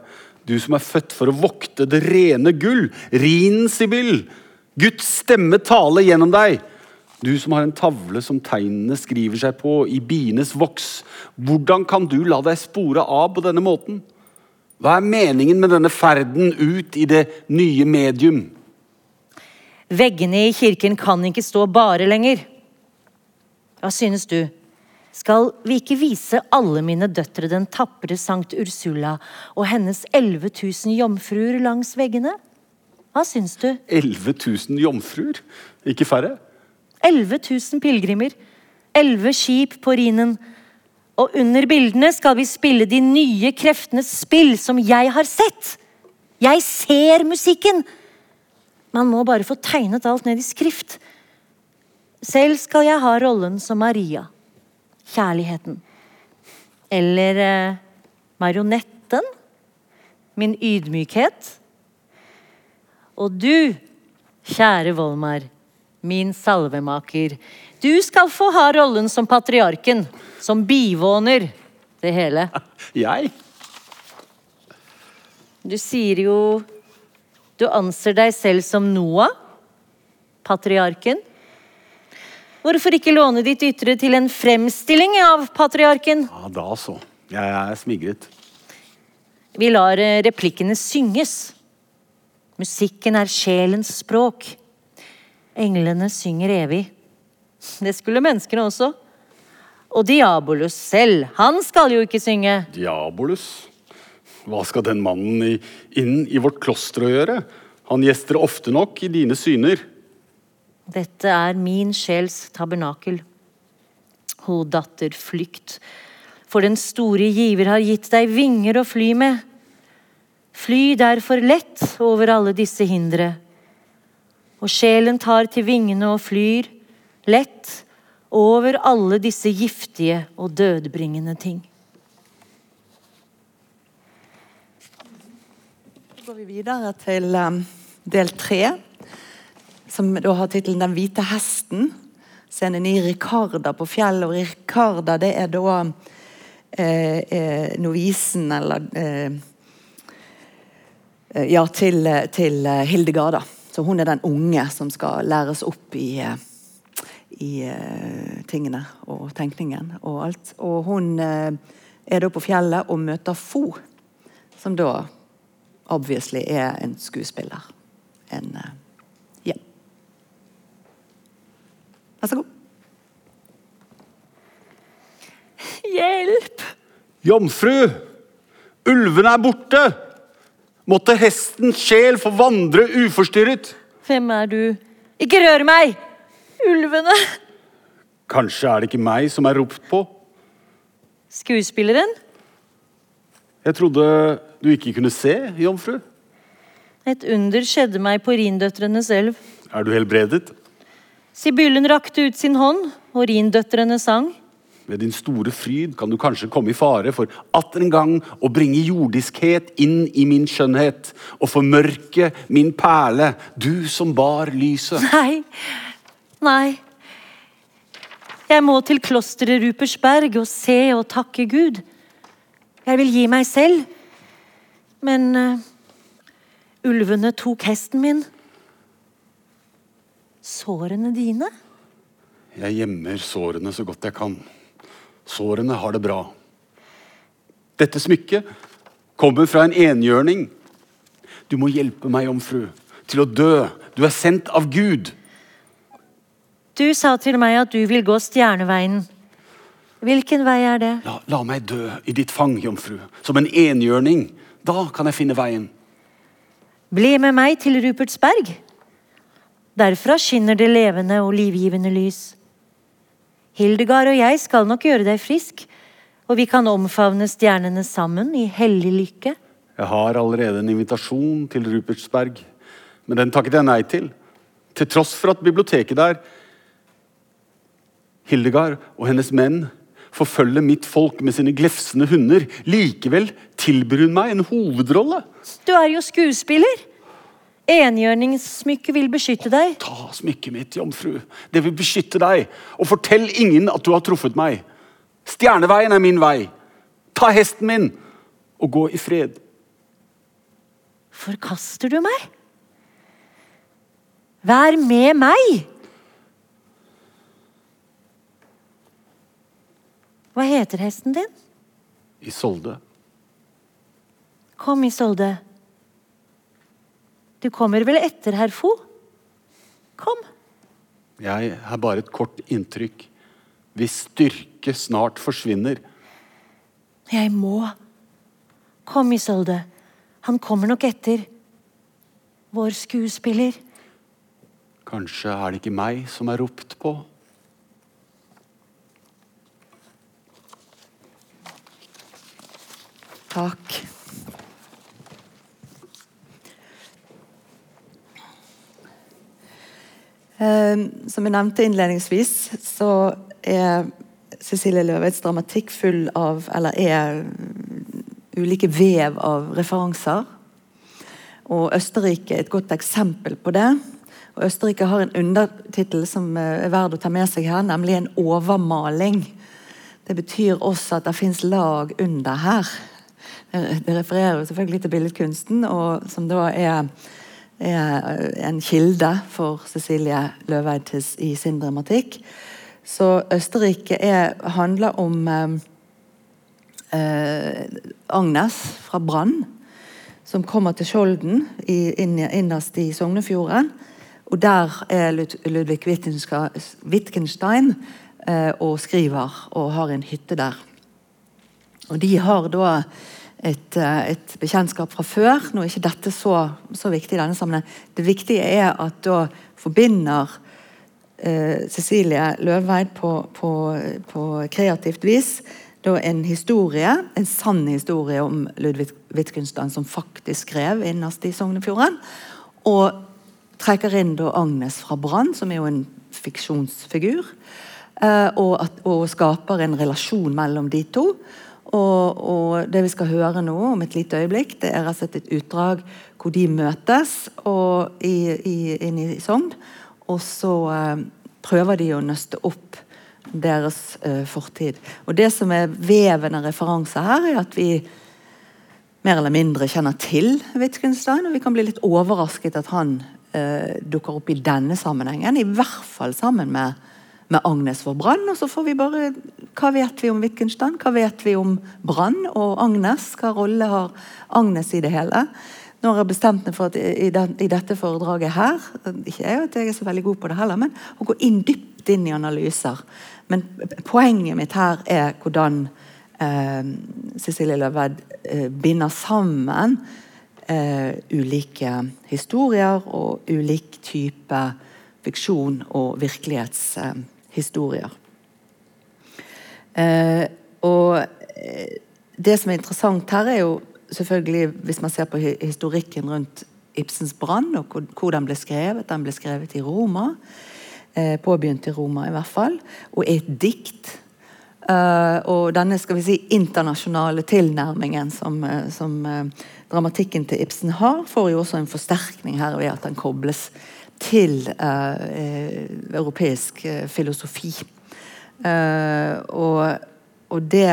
du som er født for å vokte det rene gull, rin Sibyll. Guds stemme taler gjennom deg. Du som har en tavle som tegnene skriver seg på i bienes voks. Hvordan kan du la deg spore av på denne måten? Hva er meningen med denne ferden ut i det nye medium? Veggene i kirken kan ikke stå bare lenger. Hva synes du? Skal vi ikke vise alle mine døtre den tapre Sankt Ursula og hennes 11 000 jomfruer langs veggene? Hva syns du? 11 000 jomfruer? Ikke færre? 11 000 pilegrimer. 11 skip på Rhinen. Og under bildene skal vi spille de nye kreftenes spill som jeg har sett. Jeg ser musikken! Man må bare få tegnet alt ned i skrift. Selv skal jeg ha rollen som Maria. Kjærligheten. Eller eh, marionetten. Min ydmykhet. Og du, kjære Volmar, min salvemaker, du skal få ha rollen som patriarken. Som bivåner det hele. Jeg? Du sier jo Du anser deg selv som Noah, patriarken. Hvorfor ikke låne ditt ytre til en fremstilling av patriarken? Ja, da så. Jeg er smigret. Vi lar eh, replikkene synges. Musikken er sjelens språk. Englene synger evig. Det skulle menneskene også. Og Diabolus selv, han skal jo ikke synge. Diabolus? Hva skal den mannen i, inn i vårt kloster å gjøre? Han gjester ofte nok i dine syner. Dette er min sjels tabernakel. Ho datter, flykt. For den store giver har gitt deg vinger å fly med. Fly derfor lett over alle disse hindre. Og sjelen tar til vingene og flyr lett over alle disse giftige og dødbringende ting. Går vi videre til um, del tre, som da har tittelen 'Den hvite hesten'. Scenen i Ricarda på fjellet. Og Ricarda det er da eh, eh, novisen, eller eh, eh, Ja, til, eh, til Hildegard. Så hun er den unge som skal læres opp i, i tingene og tenkningen og alt. Og hun er da på fjellet og møter Fo, som da obviously er en skuespiller. En eh, Ja. Vær så god. Hjelp! Jomfru! Ulvene er borte! Måtte hestens sjel få vandre uforstyrret. Hvem er du? Ikke rør meg! Ulvene! Kanskje er det ikke meg som er ropt på? Skuespilleren? Jeg trodde du ikke kunne se, jomfru. Et under skjedde meg på Rindøtrenes elv. Er du helbredet? Sibyllen rakte ut sin hånd, og Rindøtrene sang. Ved din store fryd kan du kanskje komme i fare for atter en gang å bringe jordiskhet inn i min skjønnhet og formørke min perle, du som bar lyset. Nei, nei. Jeg må til klosteret Rupersberg og se og takke Gud. Jeg vil gi meg selv. Men uh, ulvene tok hesten min. Sårene dine? Jeg gjemmer sårene så godt jeg kan. Sårene har det bra. Dette smykket kommer fra en enhjørning. Du må hjelpe meg, jomfru, til å dø. Du er sendt av Gud. Du sa til meg at du vil gå stjerneveien. Hvilken vei er det? La, la meg dø i ditt fang, jomfru, som en enhjørning. Da kan jeg finne veien. Bli med meg til Rupertsberg. Derfra skinner det levende og livgivende lys. Hildegard og jeg skal nok gjøre deg frisk, og vi kan omfavne stjernene sammen i hellig lykke. Jeg har allerede en invitasjon til Rupertsberg, men den takket jeg nei til. Til tross for at biblioteket der Hildegard og hennes menn forfølger mitt folk med sine glefsende hunder. Likevel tilbyr hun meg en hovedrolle. Du er jo skuespiller. Enhjørningssmykket vil beskytte deg. Ta smykket mitt, jomfru. Det vil beskytte deg. Og fortell ingen at du har truffet meg. Stjerneveien er min vei. Ta hesten min og gå i fred. Forkaster du meg? Vær med meg! Hva heter hesten din? Isolde. Kom, Isolde. Du kommer vel etter, herr Fo? Kom. Jeg har bare et kort inntrykk. Hvis styrke snart forsvinner. Jeg må. Kom, Isolde. Han kommer nok etter. Vår skuespiller. Kanskje er det ikke meg som er ropt på? Takk. Eh, som jeg nevnte innledningsvis, så er Cecilie Løveids dramatikk full av Eller er ulike vev av referanser. Og Østerrike er et godt eksempel på det. Og Østerrike har en undertittel som er verd å ta med seg her, nemlig en overmaling. Det betyr også at det fins lag under her. Det refererer jo selvfølgelig til billedkunsten, og som da er, er en kilde for Cecilie Løveid i sin dramatikk. Så Østerrike er, handler om eh, Agnes fra Brann, som kommer til Skjolden i, inn, innerst i Sognefjorden. Og der er Ludvig Wittgenstein eh, og skriver og har en hytte der. Og de har da et, et, bekjentskap fra før. Nå er ikke dette så, så viktig i denne sammenheng. Det viktige er at da forbinder eh, Cecilie Løveid på, på, på, kreativt vis da en historie, en sann historie om Ludvig Wittgenstein som faktisk skrev innerst i Sognefjorden. Og trekker inn da Agnes fra Brann, som er jo en fiksjonsfigur. Eh, og, at, og skaper en relasjon mellom de to. Og, og, det vi skal høre nå om et lite øyeblikk, det er rett og slett et utdrag hvor de møtes og, i, i, inn i Sogn. Og så eh, prøver de å nøste opp deres eh, fortid. Og det som er veven av referanser her, er at vi mer eller mindre kjenner til Wittgenstein, og vi kan bli litt overrasket at han eh, dukker opp i denne sammenhengen. I hvert fall sammen med, med Agnes for Brann. Og så får vi bare Hva vet vi om Wittgenstein? Hva vet vi om Brann og Agnes? Hva rolle har Agnes i det hele? Nå har jeg bestemt meg for at i, den, i dette foredraget her Ikke jeg at jeg er så veldig god på det heller, men å gå inn dypt inn i analyser. Men poenget mitt her er hvordan eh, Cecilie Løved eh, binder sammen eh, ulike historier og ulik type fiksjon og virkelighetshistorier. Eh, og eh, det som er interessant her, er jo selvfølgelig, hvis man ser på historikken rundt Ibsens brann, og hvor den ble skrevet. Den ble skrevet i Roma. Eh, påbegynt i Roma, i hvert fall. Og er et dikt. Eh, og denne skal vi si, internasjonale tilnærmingen som, uh, som uh, dramatikken til Ibsen har, får jo også en forsterkning her ved at den kobles til europeisk filosofi. Og, og, det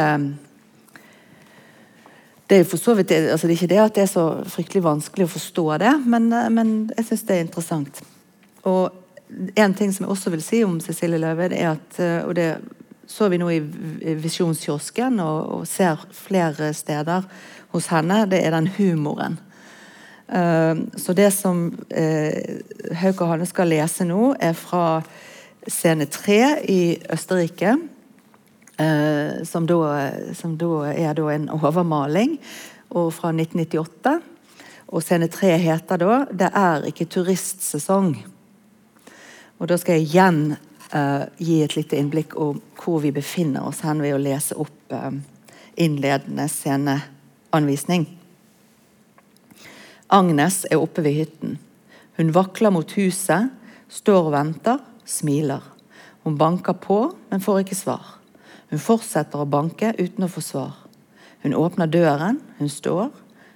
det er vidt altså det er ikke det at det er så fryktelig vanskelig å forstå det, men, men jeg syns det er interessant. Og en ting som jeg også vil si om Cecilie Løve, er at og det så vi nå i Visjonskiosken og, og, ser flere steder hos henne, det er den humoren. Uh, så det som uh, Hauk og Hanne skal lese nå, er fra scene tre i Østerrike. Uh, som, da, som da er da en overmaling fra 1998. Og scene tre heter da 'Det er ikke turistsesong'. Og da skal jeg igjen uh, gi et lite innblikk om hvor vi befinner oss hen ved å lese opp uh, innledende sceneanvisning. Agnes er oppe ved hytten. Hun vakler mot huset, står og venter, smiler. Hun banker på, men får ikke svar. Hun fortsetter å banke uten å få svar. Hun åpner døren, hun står,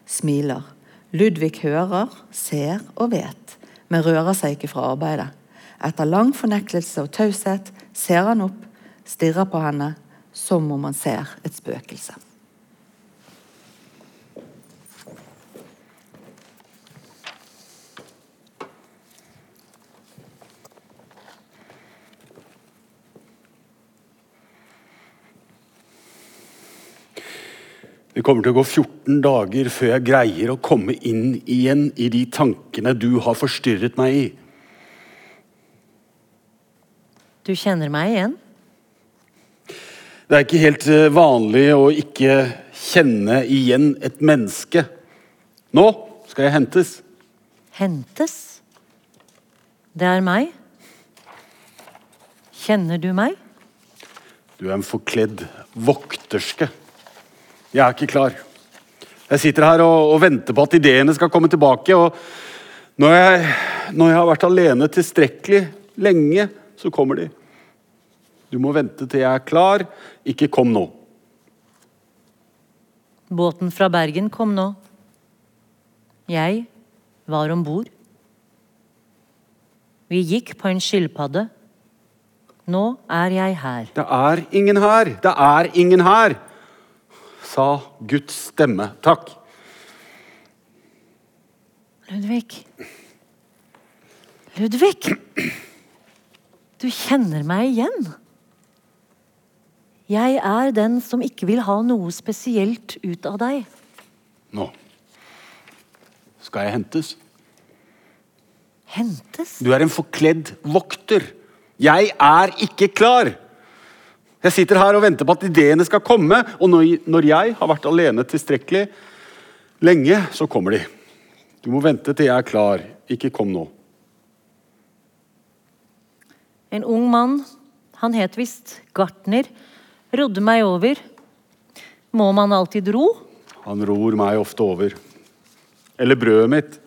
smiler. Ludvig hører, ser og vet, men rører seg ikke fra arbeidet. Etter lang fornektelse og taushet ser han opp, stirrer på henne som om han ser et spøkelse. Det kommer til å gå 14 dager før jeg greier å komme inn igjen i de tankene du har forstyrret meg i. Du kjenner meg igjen? Det er ikke helt eh, vanlig å ikke kjenne igjen et menneske. Nå skal jeg hentes. Hentes? Det er meg. Kjenner du meg? Du er en forkledd vokterske. Jeg er ikke klar. Jeg sitter her og, og venter på at ideene skal komme tilbake. og når jeg, når jeg har vært alene tilstrekkelig lenge, så kommer de. Du må vente til jeg er klar, ikke kom nå. Båten fra Bergen kom nå. Jeg var om bord. Vi gikk på en skilpadde. Nå er jeg her. Det er ingen her! Det er ingen her! Sa Guds stemme. Takk. Ludvig. Ludvig! Du kjenner meg igjen. Jeg er den som ikke vil ha noe spesielt ut av deg. Nå skal jeg hentes. Hentes? Du er en forkledd vokter. Jeg er ikke klar. Jeg sitter her og venter på at ideene skal komme, og når jeg har vært alene tilstrekkelig lenge, så kommer de. Du må vente til jeg er klar. Ikke kom nå. En ung mann, han het visst Gartner, rodde meg over. Må man alltid ro? Han ror meg ofte over. Eller brødet mitt.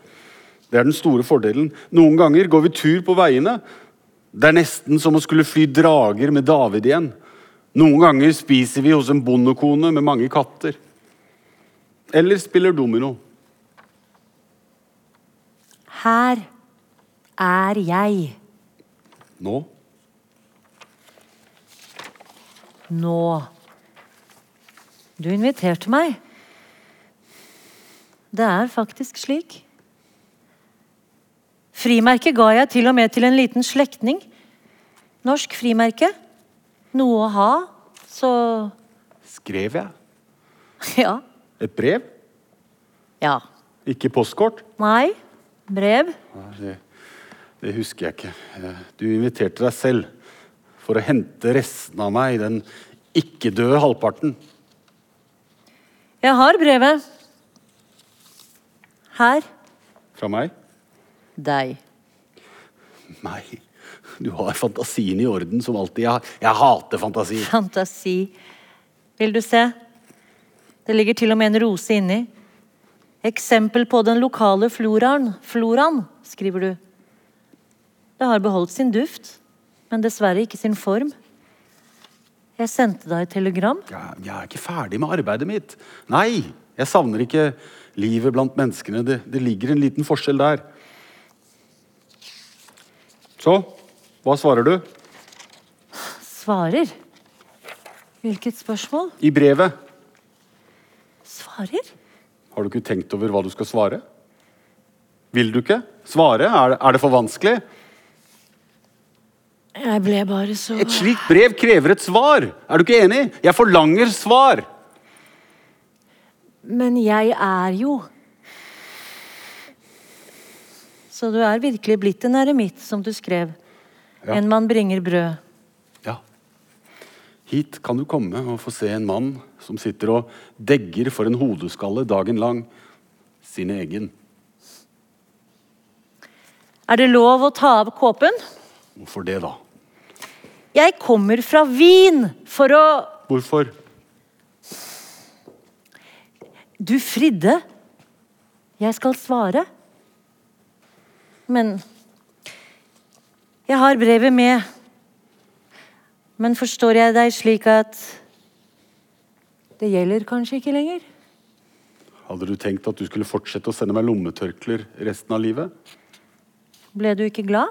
Det er den store fordelen. Noen ganger går vi tur på veiene. Det er nesten som å skulle fly drager med David igjen. Noen ganger spiser vi hos en bondekone med mange katter. Eller spiller domino. Her er jeg. Nå? Nå. Du inviterte meg. Det er faktisk slik. Frimerket ga jeg til og med til en liten slektning. Norsk frimerke. Noe å ha, så Skrev jeg? Ja. Et brev? Ja. Ikke postkort? Nei. Brev. Det, det husker jeg ikke. Eh, Du inviterte deg selv for å hente resten av meg, den ikke-døde halvparten. Jeg har brevet. Her. Fra meg? Deg. Meg. Du har fantasien i orden som alltid. Jeg, jeg hater fantasi. Fantasi. Vil du se? Det ligger til og med en rose inni. Eksempel på den lokale floraen. Floraen, skriver du. Det har beholdt sin duft, men dessverre ikke sin form. Jeg sendte deg et telegram. Jeg, jeg er ikke ferdig med arbeidet mitt. Nei, jeg savner ikke livet blant menneskene. Det, det ligger en liten forskjell der. Så, hva svarer du? Svarer? Hvilket spørsmål? I brevet. Svarer? Har du ikke tenkt over hva du skal svare? Vil du ikke svare? Er er det for vanskelig? Jeg ble bare så Et slikt brev krever et svar. Er du ikke enig? Jeg forlanger svar. Men jeg er jo Så du er virkelig blitt en eremitt, som du skrev. Ja. En man bringer brød. Ja. Hit kan du komme og få se en mann som sitter og degger for en hodeskalle dagen lang. Sin egen. Er det lov å ta av kåpen? Hvorfor det, da? Jeg kommer fra Wien for å Hvorfor? Du fridde. Jeg skal svare. Men Jeg har brevet med. Men forstår jeg deg slik at det gjelder kanskje ikke lenger? Hadde du tenkt at du skulle fortsette å sende meg lommetørklær resten av livet? Ble du ikke glad?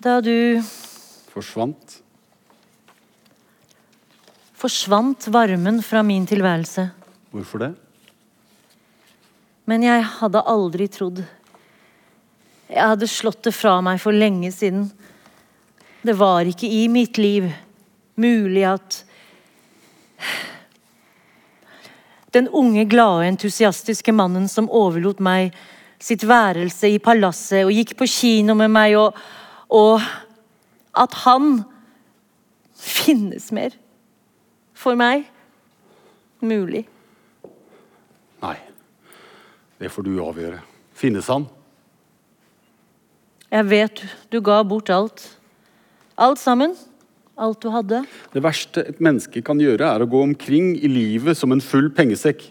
Da du Forsvant? forsvant varmen fra min tilværelse. Hvorfor det? Men jeg hadde aldri trodd. Jeg hadde slått det fra meg for lenge siden. Det var ikke i mitt liv mulig at Den unge, glade, entusiastiske mannen som overlot meg sitt værelse i palasset og gikk på kino med meg, og, og at han finnes mer for meg mulig. Det får du avgjøre. Finnes han? Jeg vet du ga bort alt. Alt sammen. Alt du hadde. Det verste et menneske kan gjøre, er å gå omkring i livet som en full pengesekk.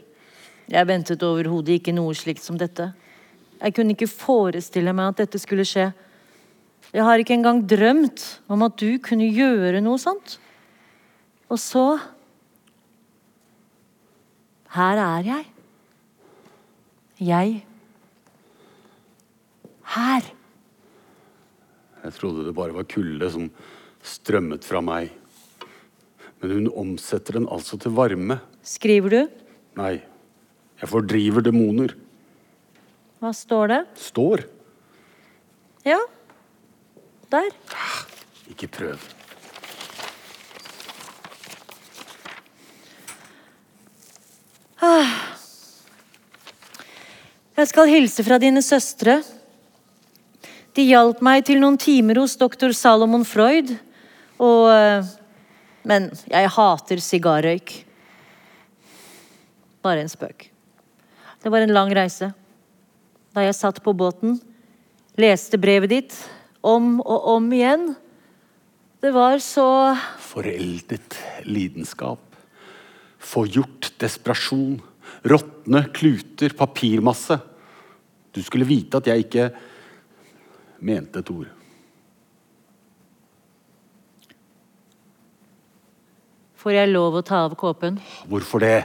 Jeg ventet overhodet ikke noe slikt som dette. Jeg kunne ikke forestille meg at dette skulle skje. Jeg har ikke engang drømt om at du kunne gjøre noe sånt. Og så Her er jeg. Jeg. Her. Jeg trodde det bare var kulde som strømmet fra meg. Men hun omsetter den altså til varme. Skriver du? Nei, jeg fordriver demoner. Hva står det? Står. Ja. Der. Ikke prøv. Jeg skal hilse fra dine søstre. De hjalp meg til noen timer hos doktor Salomon Freud. Og eh, Men jeg hater sigarrøyk. Bare en spøk. Det var en lang reise. Da jeg satt på båten, leste brevet ditt om og om igjen. Det var så Foreldet lidenskap. Forgjort desperasjon. Råtne kluter, papirmasse. Du skulle vite at jeg ikke mente et ord. Får jeg lov å ta av kåpen? Hvorfor det?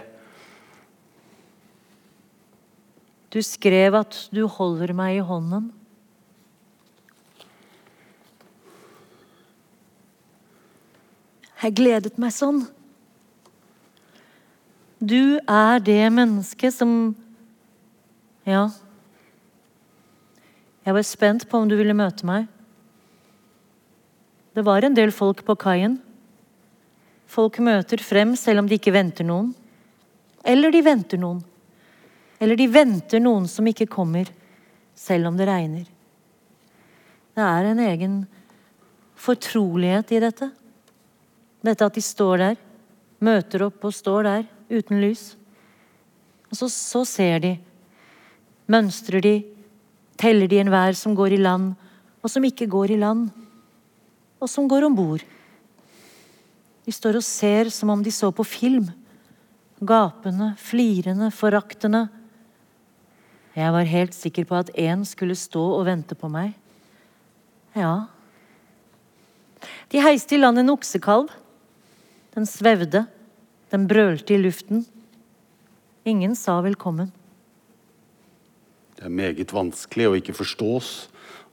Du skrev at du holder meg i hånden. Jeg gledet meg sånn. Du er det mennesket som Ja. Jeg var spent på om du ville møte meg. Det var en del folk på kaien. Folk møter frem selv om de ikke venter noen. Eller de venter noen. Eller de venter noen som ikke kommer, selv om det regner. Det er en egen fortrolighet i dette. Dette at de står der, møter opp og står der uten lys. Og så, så ser de. Mønstrer de. Teller de enhver som går i land, og som ikke går i land. Og som går om bord. De står og ser som om de så på film. Gapende, flirende, foraktende. Jeg var helt sikker på at én skulle stå og vente på meg. Ja. De heiste i land en oksekalv. Den svevde. Den brølte i luften. Ingen sa velkommen. Det er meget vanskelig å ikke forstås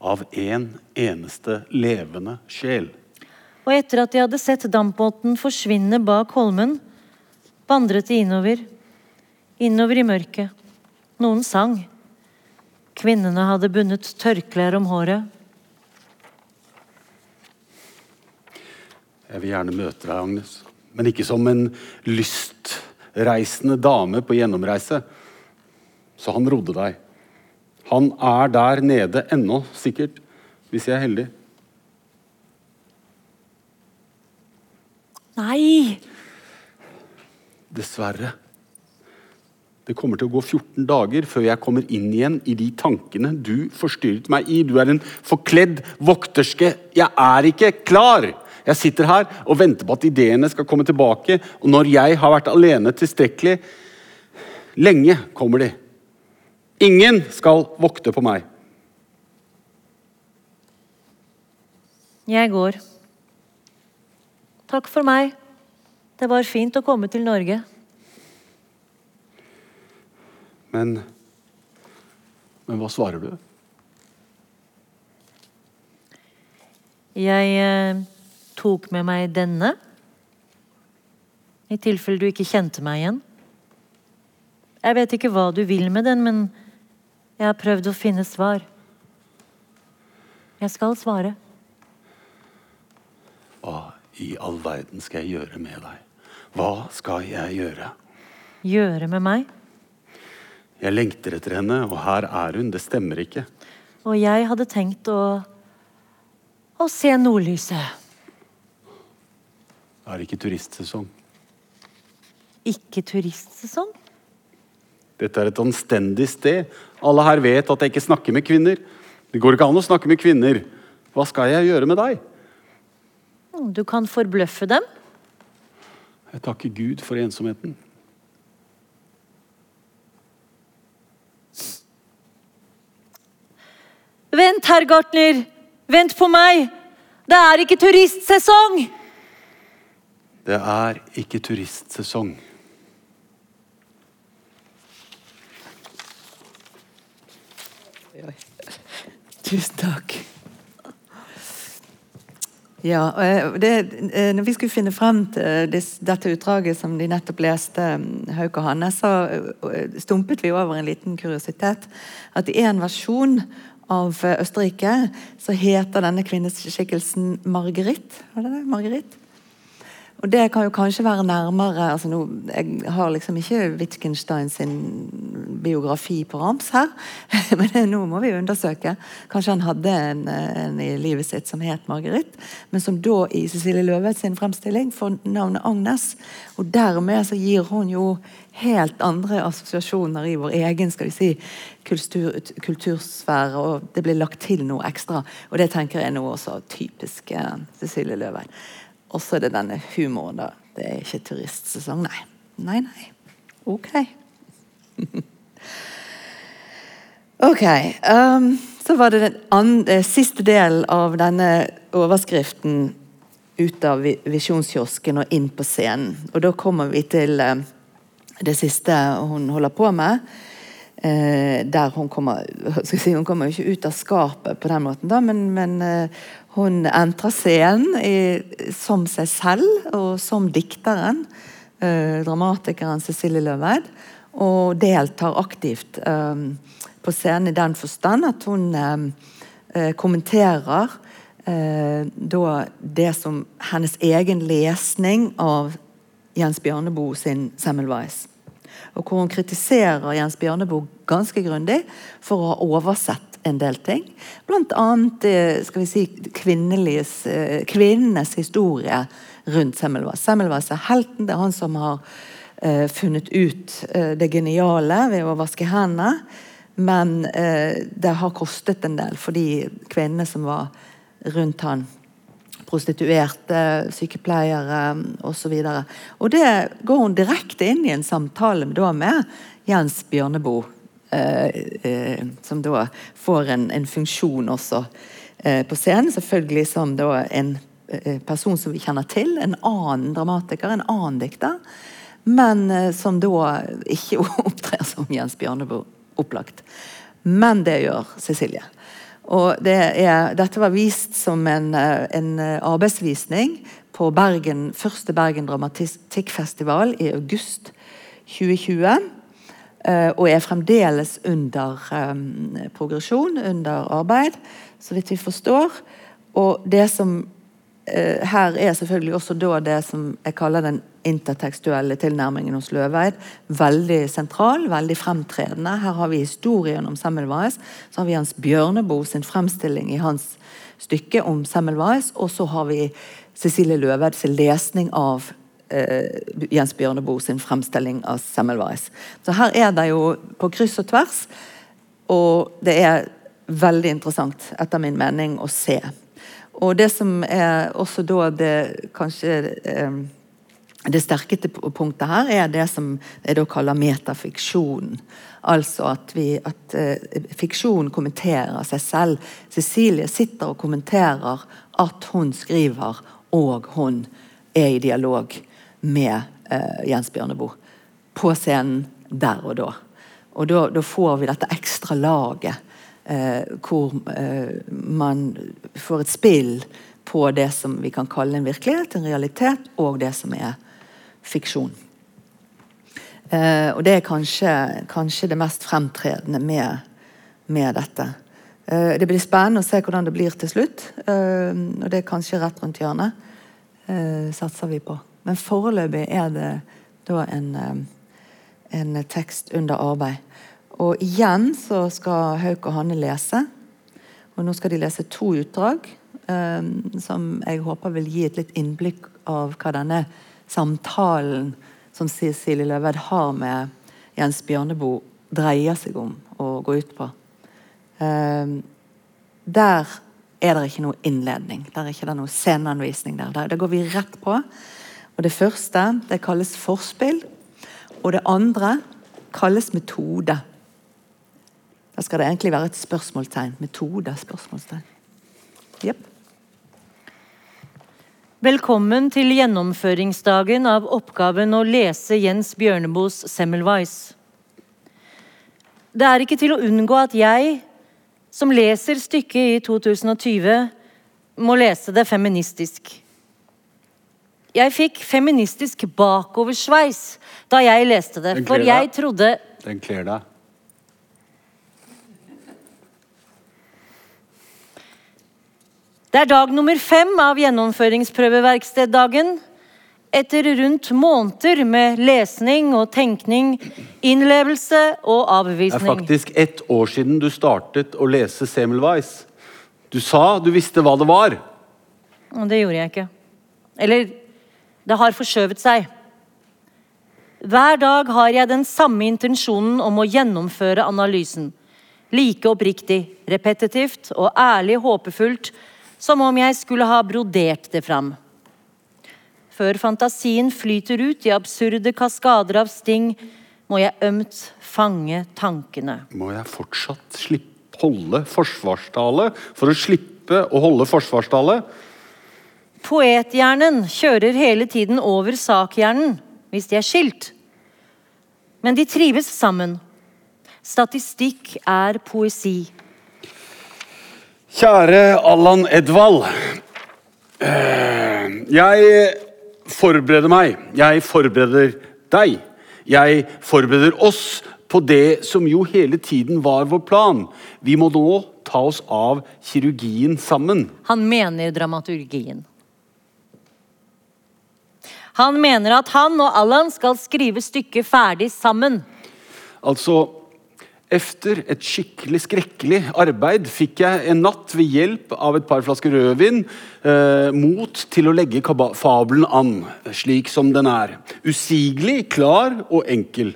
av en eneste levende sjel. Og etter at de hadde sett dampbåten forsvinne bak holmen, vandret de innover. Innover i mørket. Noen sang. Kvinnene hadde bundet tørklær om håret. Jeg vil gjerne møte deg, Agnes. Men ikke som en lystreisende dame på gjennomreise. Så han rodde deg. Han er der nede ennå, sikkert, hvis jeg er heldig. Nei! Dessverre. Det kommer til å gå 14 dager før jeg kommer inn igjen i de tankene du forstyrret meg i. Du er en forkledd vokterske. Jeg er ikke klar! Jeg sitter her og venter på at ideene skal komme tilbake. Og når jeg har vært alene tilstrekkelig lenge, kommer de. Ingen skal vokte på meg. Jeg går. Takk for meg. Det var fint å komme til Norge. Men Men hva svarer du? Jeg eh, tok med meg denne. I tilfelle du ikke kjente meg igjen. Jeg vet ikke hva du vil med den, men jeg har prøvd å finne svar. Jeg skal svare. Hva i all verden skal jeg gjøre med deg? Hva skal jeg gjøre? Gjøre med meg. Jeg lengter etter henne, og her er hun. Det stemmer ikke. Og jeg hadde tenkt å å se nordlyset. Det er ikke turistsesong. Ikke turistsesong? Dette er et anstendig sted. Alle her vet at jeg ikke snakker med kvinner. Det går ikke an å snakke med kvinner. Hva skal jeg gjøre med deg? Du kan forbløffe dem. Jeg takker Gud for ensomheten. Vent, herr gartner! Vent på meg! Det er ikke turistsesong! Det er ikke turistsesong. Tusen takk. Ja, eh, det, eh, når vi skulle finne frem til dette utdraget som de nettopp leste, mm, Hauk og Hanne, så eh, stumpet vi over en liten kuriositet. At i en versjon av eh, Østerrike så heter denne kvinneskikkelsen Marguerite. Var det det? Marguerite? Og det kan jo kanskje være nærmere altså nå, Jeg har liksom ikke Wittgenstein sin biografi på rams her, men det, nå må vi undersøke. Kanskje han hadde en, en i livet sitt som het Marguerite, men som da i Cecilie Løve sin fremstilling får navnet Agnes. Og dermed så gir hun jo helt andre assosiasjoner i vår egen skal vi si, kultur, kultursfære, og det blir lagt til noe ekstra. Og det tenker jeg nå også typisk eh, Cecilie Løve. Og så er det denne humoren, da. Det er ikke turistsesong, nei. Nei, nei. Ok. ok. Um, så var det den andre, siste delen av denne overskriften ut av visjonskiosken og inn på scenen. Og da kommer vi til eh, det siste hun holder på med. Eh, der hun kommer si, Hun kommer jo ikke ut av skapet på den måten, da, men, men eh, Hun entrer scenen i, som seg selv og som dikteren, eh, dramatikeren Cecilie Løveid, og deltar aktivt eh, på scenen i den forstand at hun eh, eh kommenterer eh, da det som hennes egen lesning av Jens Bjørneboe sin Semmelweis. Og hvor hun kritiserer Jens Bjørneboe ganske grundig for å ha oversett en del ting. Blant annet eh, skal vi si, eh, kvinnenes historie rundt Semmelweis. Semmelweis er helten. Det er han som har uh, funnet ut uh, det geniale ved å vaske hendene. Men uh, det har kostet en del for de kvinnene som var rundt han prostituerte, sykepleiere osv. Og, og det går hun direkte inn i en samtale da, med Jens Bjørneboe. Eh, eh, som da får en, en funksjon også eh, på scenen, selvfølgelig som da en person som vi kjenner til. En annen dramatiker, en annen dikter. Men som da ikke opptrer som Jens Bjørneboe, opplagt. Men det gjør Cecilie. Og det er, dette var vist som en, en arbeidsvisning på Bergen, første Bergen Dramatikkfestival i august 2020. Uh, og er fremdeles under um, progresjon, under arbeid, så vidt vi forstår. Og det som uh, her er selvfølgelig også da det som jeg kaller den intertekstuelle tilnærmingen hos Løveid. Veldig sentral, veldig fremtredende. Her har vi historien om Semmelweis. Så har vi Hans Bjørneboe sin fremstilling i hans stykke om Semmelweis. Og så har vi Cecilie Løveid sin lesning av eh, Jens Bjørneboe sin fremstilling av Semmelweis. Så her er det jo på kryss og tvers. Og det er veldig interessant, etter min mening, å se. Og det som er også da det kanskje eh, det sterkeste punktet her er det som jeg da kaller metafiksjon. Altså at, vi, at uh, fiksjon kommenterer seg selv. Cecilie sitter og kommenterer at hun skriver, og hun er i dialog med eh, Jens Bjørneboe. På scenen der og da. Og da, da får vi dette ekstra laget eh, hvor man får et spill på det som vi kan kalle en virkelighet, en realitet, og det som er fiksjon. Eh, og det er kanskje, kanskje, det mest fremtredende med, med dette. Eh, det blir spennende å se hvordan det blir til slutt. Eh, og det er kanskje rett rundt hjørnet, eh, satser vi på. Men foreløpig er det da en, eh, en tekst under arbeid. Og igjen så skal Hauk og Hanne lese. Og nå skal de lese to utdrag eh, som jeg håper vil gi et litt innblikk av hva denne samtalen som Cecilie Løved har med Jens Bjørneboe, dreier seg om å gå ut på. Uh, der er det ikke noe innledning. Der er ikke det noe sceneanvisning. der. Det går vi rett på. Og Det første det kalles forspill. Og det andre kalles metode. Da skal det egentlig være et spørsmålstegn. Metode, spørsmålstegn. Yep. Velkommen til gjennomføringsdagen av oppgaven å lese Jens Bjørneboes Semmelweis. Det er ikke til å unngå at jeg, som leser stykket i 2020, må lese det feministisk. Jeg fikk feministisk bakoversveis da jeg leste det, for jeg trodde Den kler deg. Det er dag nummer fem av gjennomføringsprøveverksteddagen. Etter rundt måneder med lesning og tenkning, innlevelse og Det er faktisk ett år siden du startet å lese Semmelweis. Du sa du visste hva det var. Og det gjorde jeg ikke. Eller det har forskjøvet seg. Hver dag har jeg den samme intensjonen om å gjennomføre analysen. Like oppriktig, repetitivt og ærlig håpefullt som om jeg skulle ha brodert det fram. Før fantasien flyter ut i absurde kaskader av sting, må jeg ømt fange tankene. Må jeg fortsatt slippe holde forsvarstale for å slippe å holde forsvarstale? Poethjernen kjører hele tiden over sakhjernen hvis de er skilt. Men de trives sammen. Statistikk er poesi. Kjære Allan Edvald. Eh, Jeg forbereder meg. Jeg forbereder deg. Jeg forbereder oss på det som jo hele tiden var vår plan. Vi må nå ta oss av kirurgien sammen. Han mener dramaturgien. Han mener at han og Allan skal skrive stykket ferdig sammen. Altså, efter et skikkelig skrekkelig arbeid fikk jeg en natt ved hjelp av et par flasker rødvin eh, mot til å legge fabelen an, slik som den er. Usigelig, klar og enkel.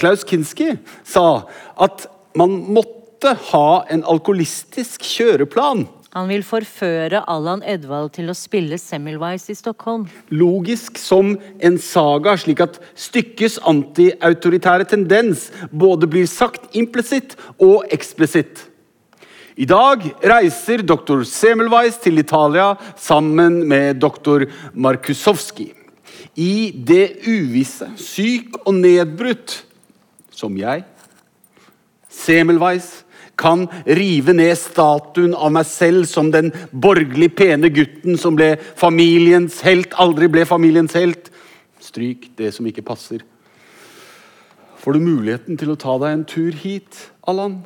Klaus Kinski sa at man måtte ha en alkoholistisk kjøreplan. Han vil forføre Allan Edvald til å spille Semmelweis i Stockholm. logisk som en saga, slik at stykkets antiautoritære tendens både blir sagt implisitt og eksplisitt. I dag reiser doktor Semmelweis til Italia sammen med doktor Markusowski. I det uvisse, syk og nedbrutt, som jeg, Semmelweis, kan rive ned statuen av meg selv som den borgerlig pene gutten som ble familiens helt, aldri ble familiens helt. Stryk det som ikke passer. Får du muligheten til å ta deg en tur hit, Allan?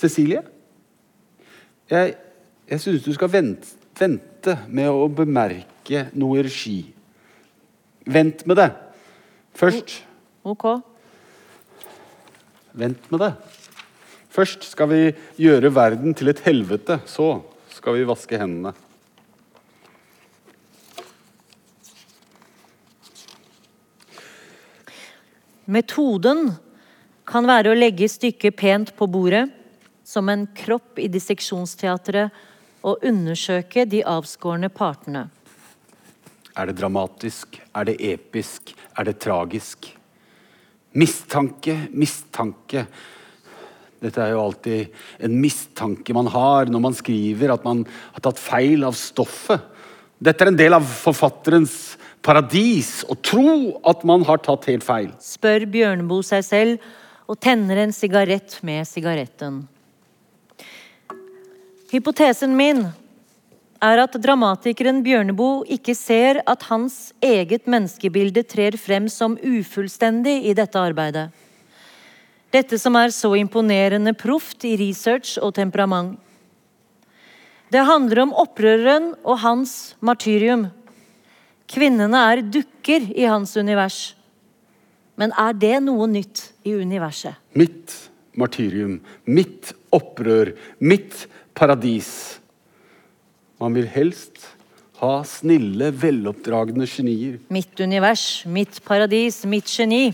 Cecilie? Jeg, jeg syns du skal vente, vente med å bemerke noe regi. Vent med det. Først Ok. Vent med det. Først skal vi gjøre verden til et helvete. Så skal vi vaske hendene. Metoden kan være å legge stykket pent på bordet, som en kropp i disseksjonsteatret, og undersøke de avskårne partene. Er det dramatisk? Er det episk? Er det tragisk? Mistanke, mistanke. Dette er jo alltid en mistanke man har når man skriver at man har tatt feil av stoffet. Dette er en del av forfatterens paradis å tro at man har tatt helt feil. Spør Bjørneboe seg selv og tenner en sigarett med sigaretten. Hypotesen min er at dramatikeren Bjørneboe ikke ser at hans eget menneskebilde trer frem som ufullstendig i dette arbeidet. Dette som er så imponerende proft i research og temperament. Det handler om opprøreren og hans martyrium. Kvinnene er dukker i hans univers. Men er det noe nytt i universet? Mitt martyrium, mitt opprør, mitt paradis. Man vil helst ha snille, veloppdragne genier. Mitt univers, mitt paradis, mitt geni.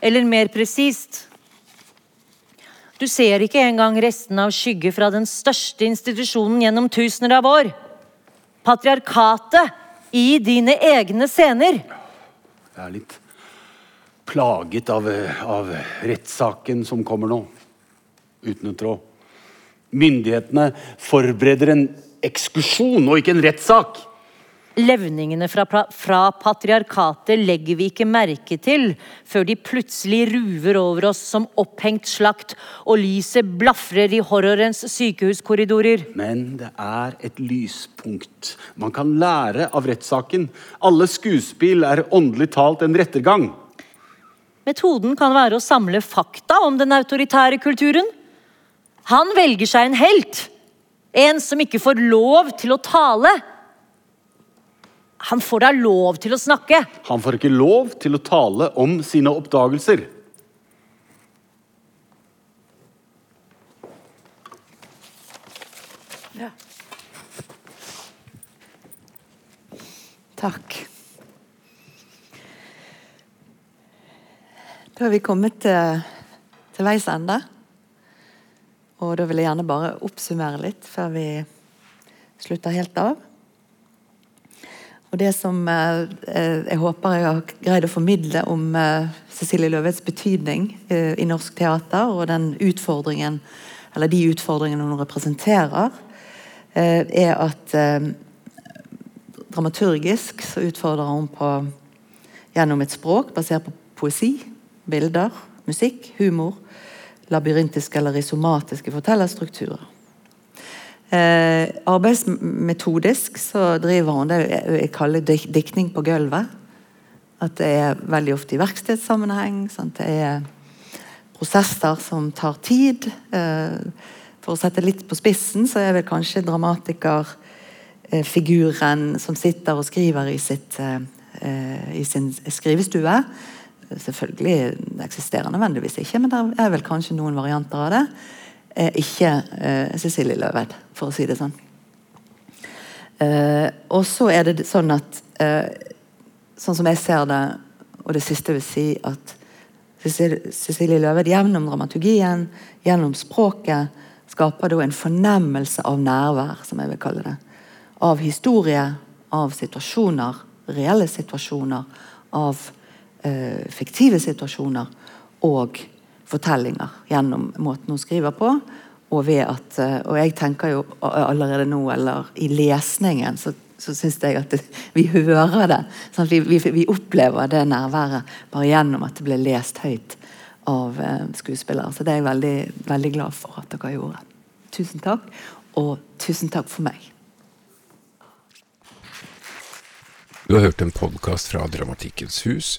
Eller mer presist Du ser ikke engang resten av skygge fra den største institusjonen gjennom tusener av år. Patriarkatet i dine egne scener. Jeg er litt plaget av, av rettssaken som kommer nå. Uten en tråd. Myndighetene forbereder en ekskursjon og ikke en rettssak. Levningene fra, fra patriarkatet legger vi ikke merke til før de plutselig ruver over oss som opphengt slakt, og lyset blafrer i horrorens sykehuskorridorer. Men det er et lyspunkt. Man kan lære av rettssaken. Alle skuespill er åndelig talt en rettergang. Metoden kan være å samle fakta om den autoritære kulturen. Han velger seg en helt. En som ikke får lov til å tale. Han får da lov til å snakke. Han får ikke lov til å tale om sine oppdagelser. Takk. Da har vi kommet til, til veis ende. Og da vil jeg gjerne bare oppsummere litt før vi slutter helt av. Og det som eh, eh, jeg håper jeg har greid å formidle om eh, Cecilie Løvets betydning i norsk teater, og den utfordringen, eller de utfordringene hun representerer, er at dramaturgisk så utfordrer hun på gjennom et språk basert på poesi, bilder, musikk, humor. labyrintiske eller risomatiske fortellerstrukturer. Eh, arbeidsmetodisk så driver hun det jeg kaller dik diktning på gulvet. At det er veldig ofte i verkstedssammenheng. Sant? Det er prosesser som tar tid. Eh, for å sette litt på spissen, så er vel kanskje dramatikerfiguren eh, som sitter og skriver i, sitt, eh, i sin skrivestue. Selvfølgelig eksisterer nødvendigvis ikke, men det er vel kanskje noen varianter av det. Eh, ikke Cecilie Løved, for å si det sånn. og så er det sånn at Sånn som jeg ser det, og det siste vil si, at Cecilie Løved gjennom dramaturgien, gjennom språket, skaper da en fornemmelse av nærvær, som jeg vil kalle det. Av historie, av situasjoner, reelle situasjoner, av eh, fiktive situasjoner og fortellinger gjennom måten hun skriver på. Og at, eh, og jeg tenker jo allerede nå, eller i lesningen, så, så syns jeg at det, vi hører det. Sånn vi, vi, vi, opplever det nærværet bare gjennom at det ble lest høyt av eh, skuespillere. Så det er jeg veldig, veldig glad for at dere gjorde. Tusen takk, og tusen takk for meg. Du har hørt en podkast fra Dramatikkens hus.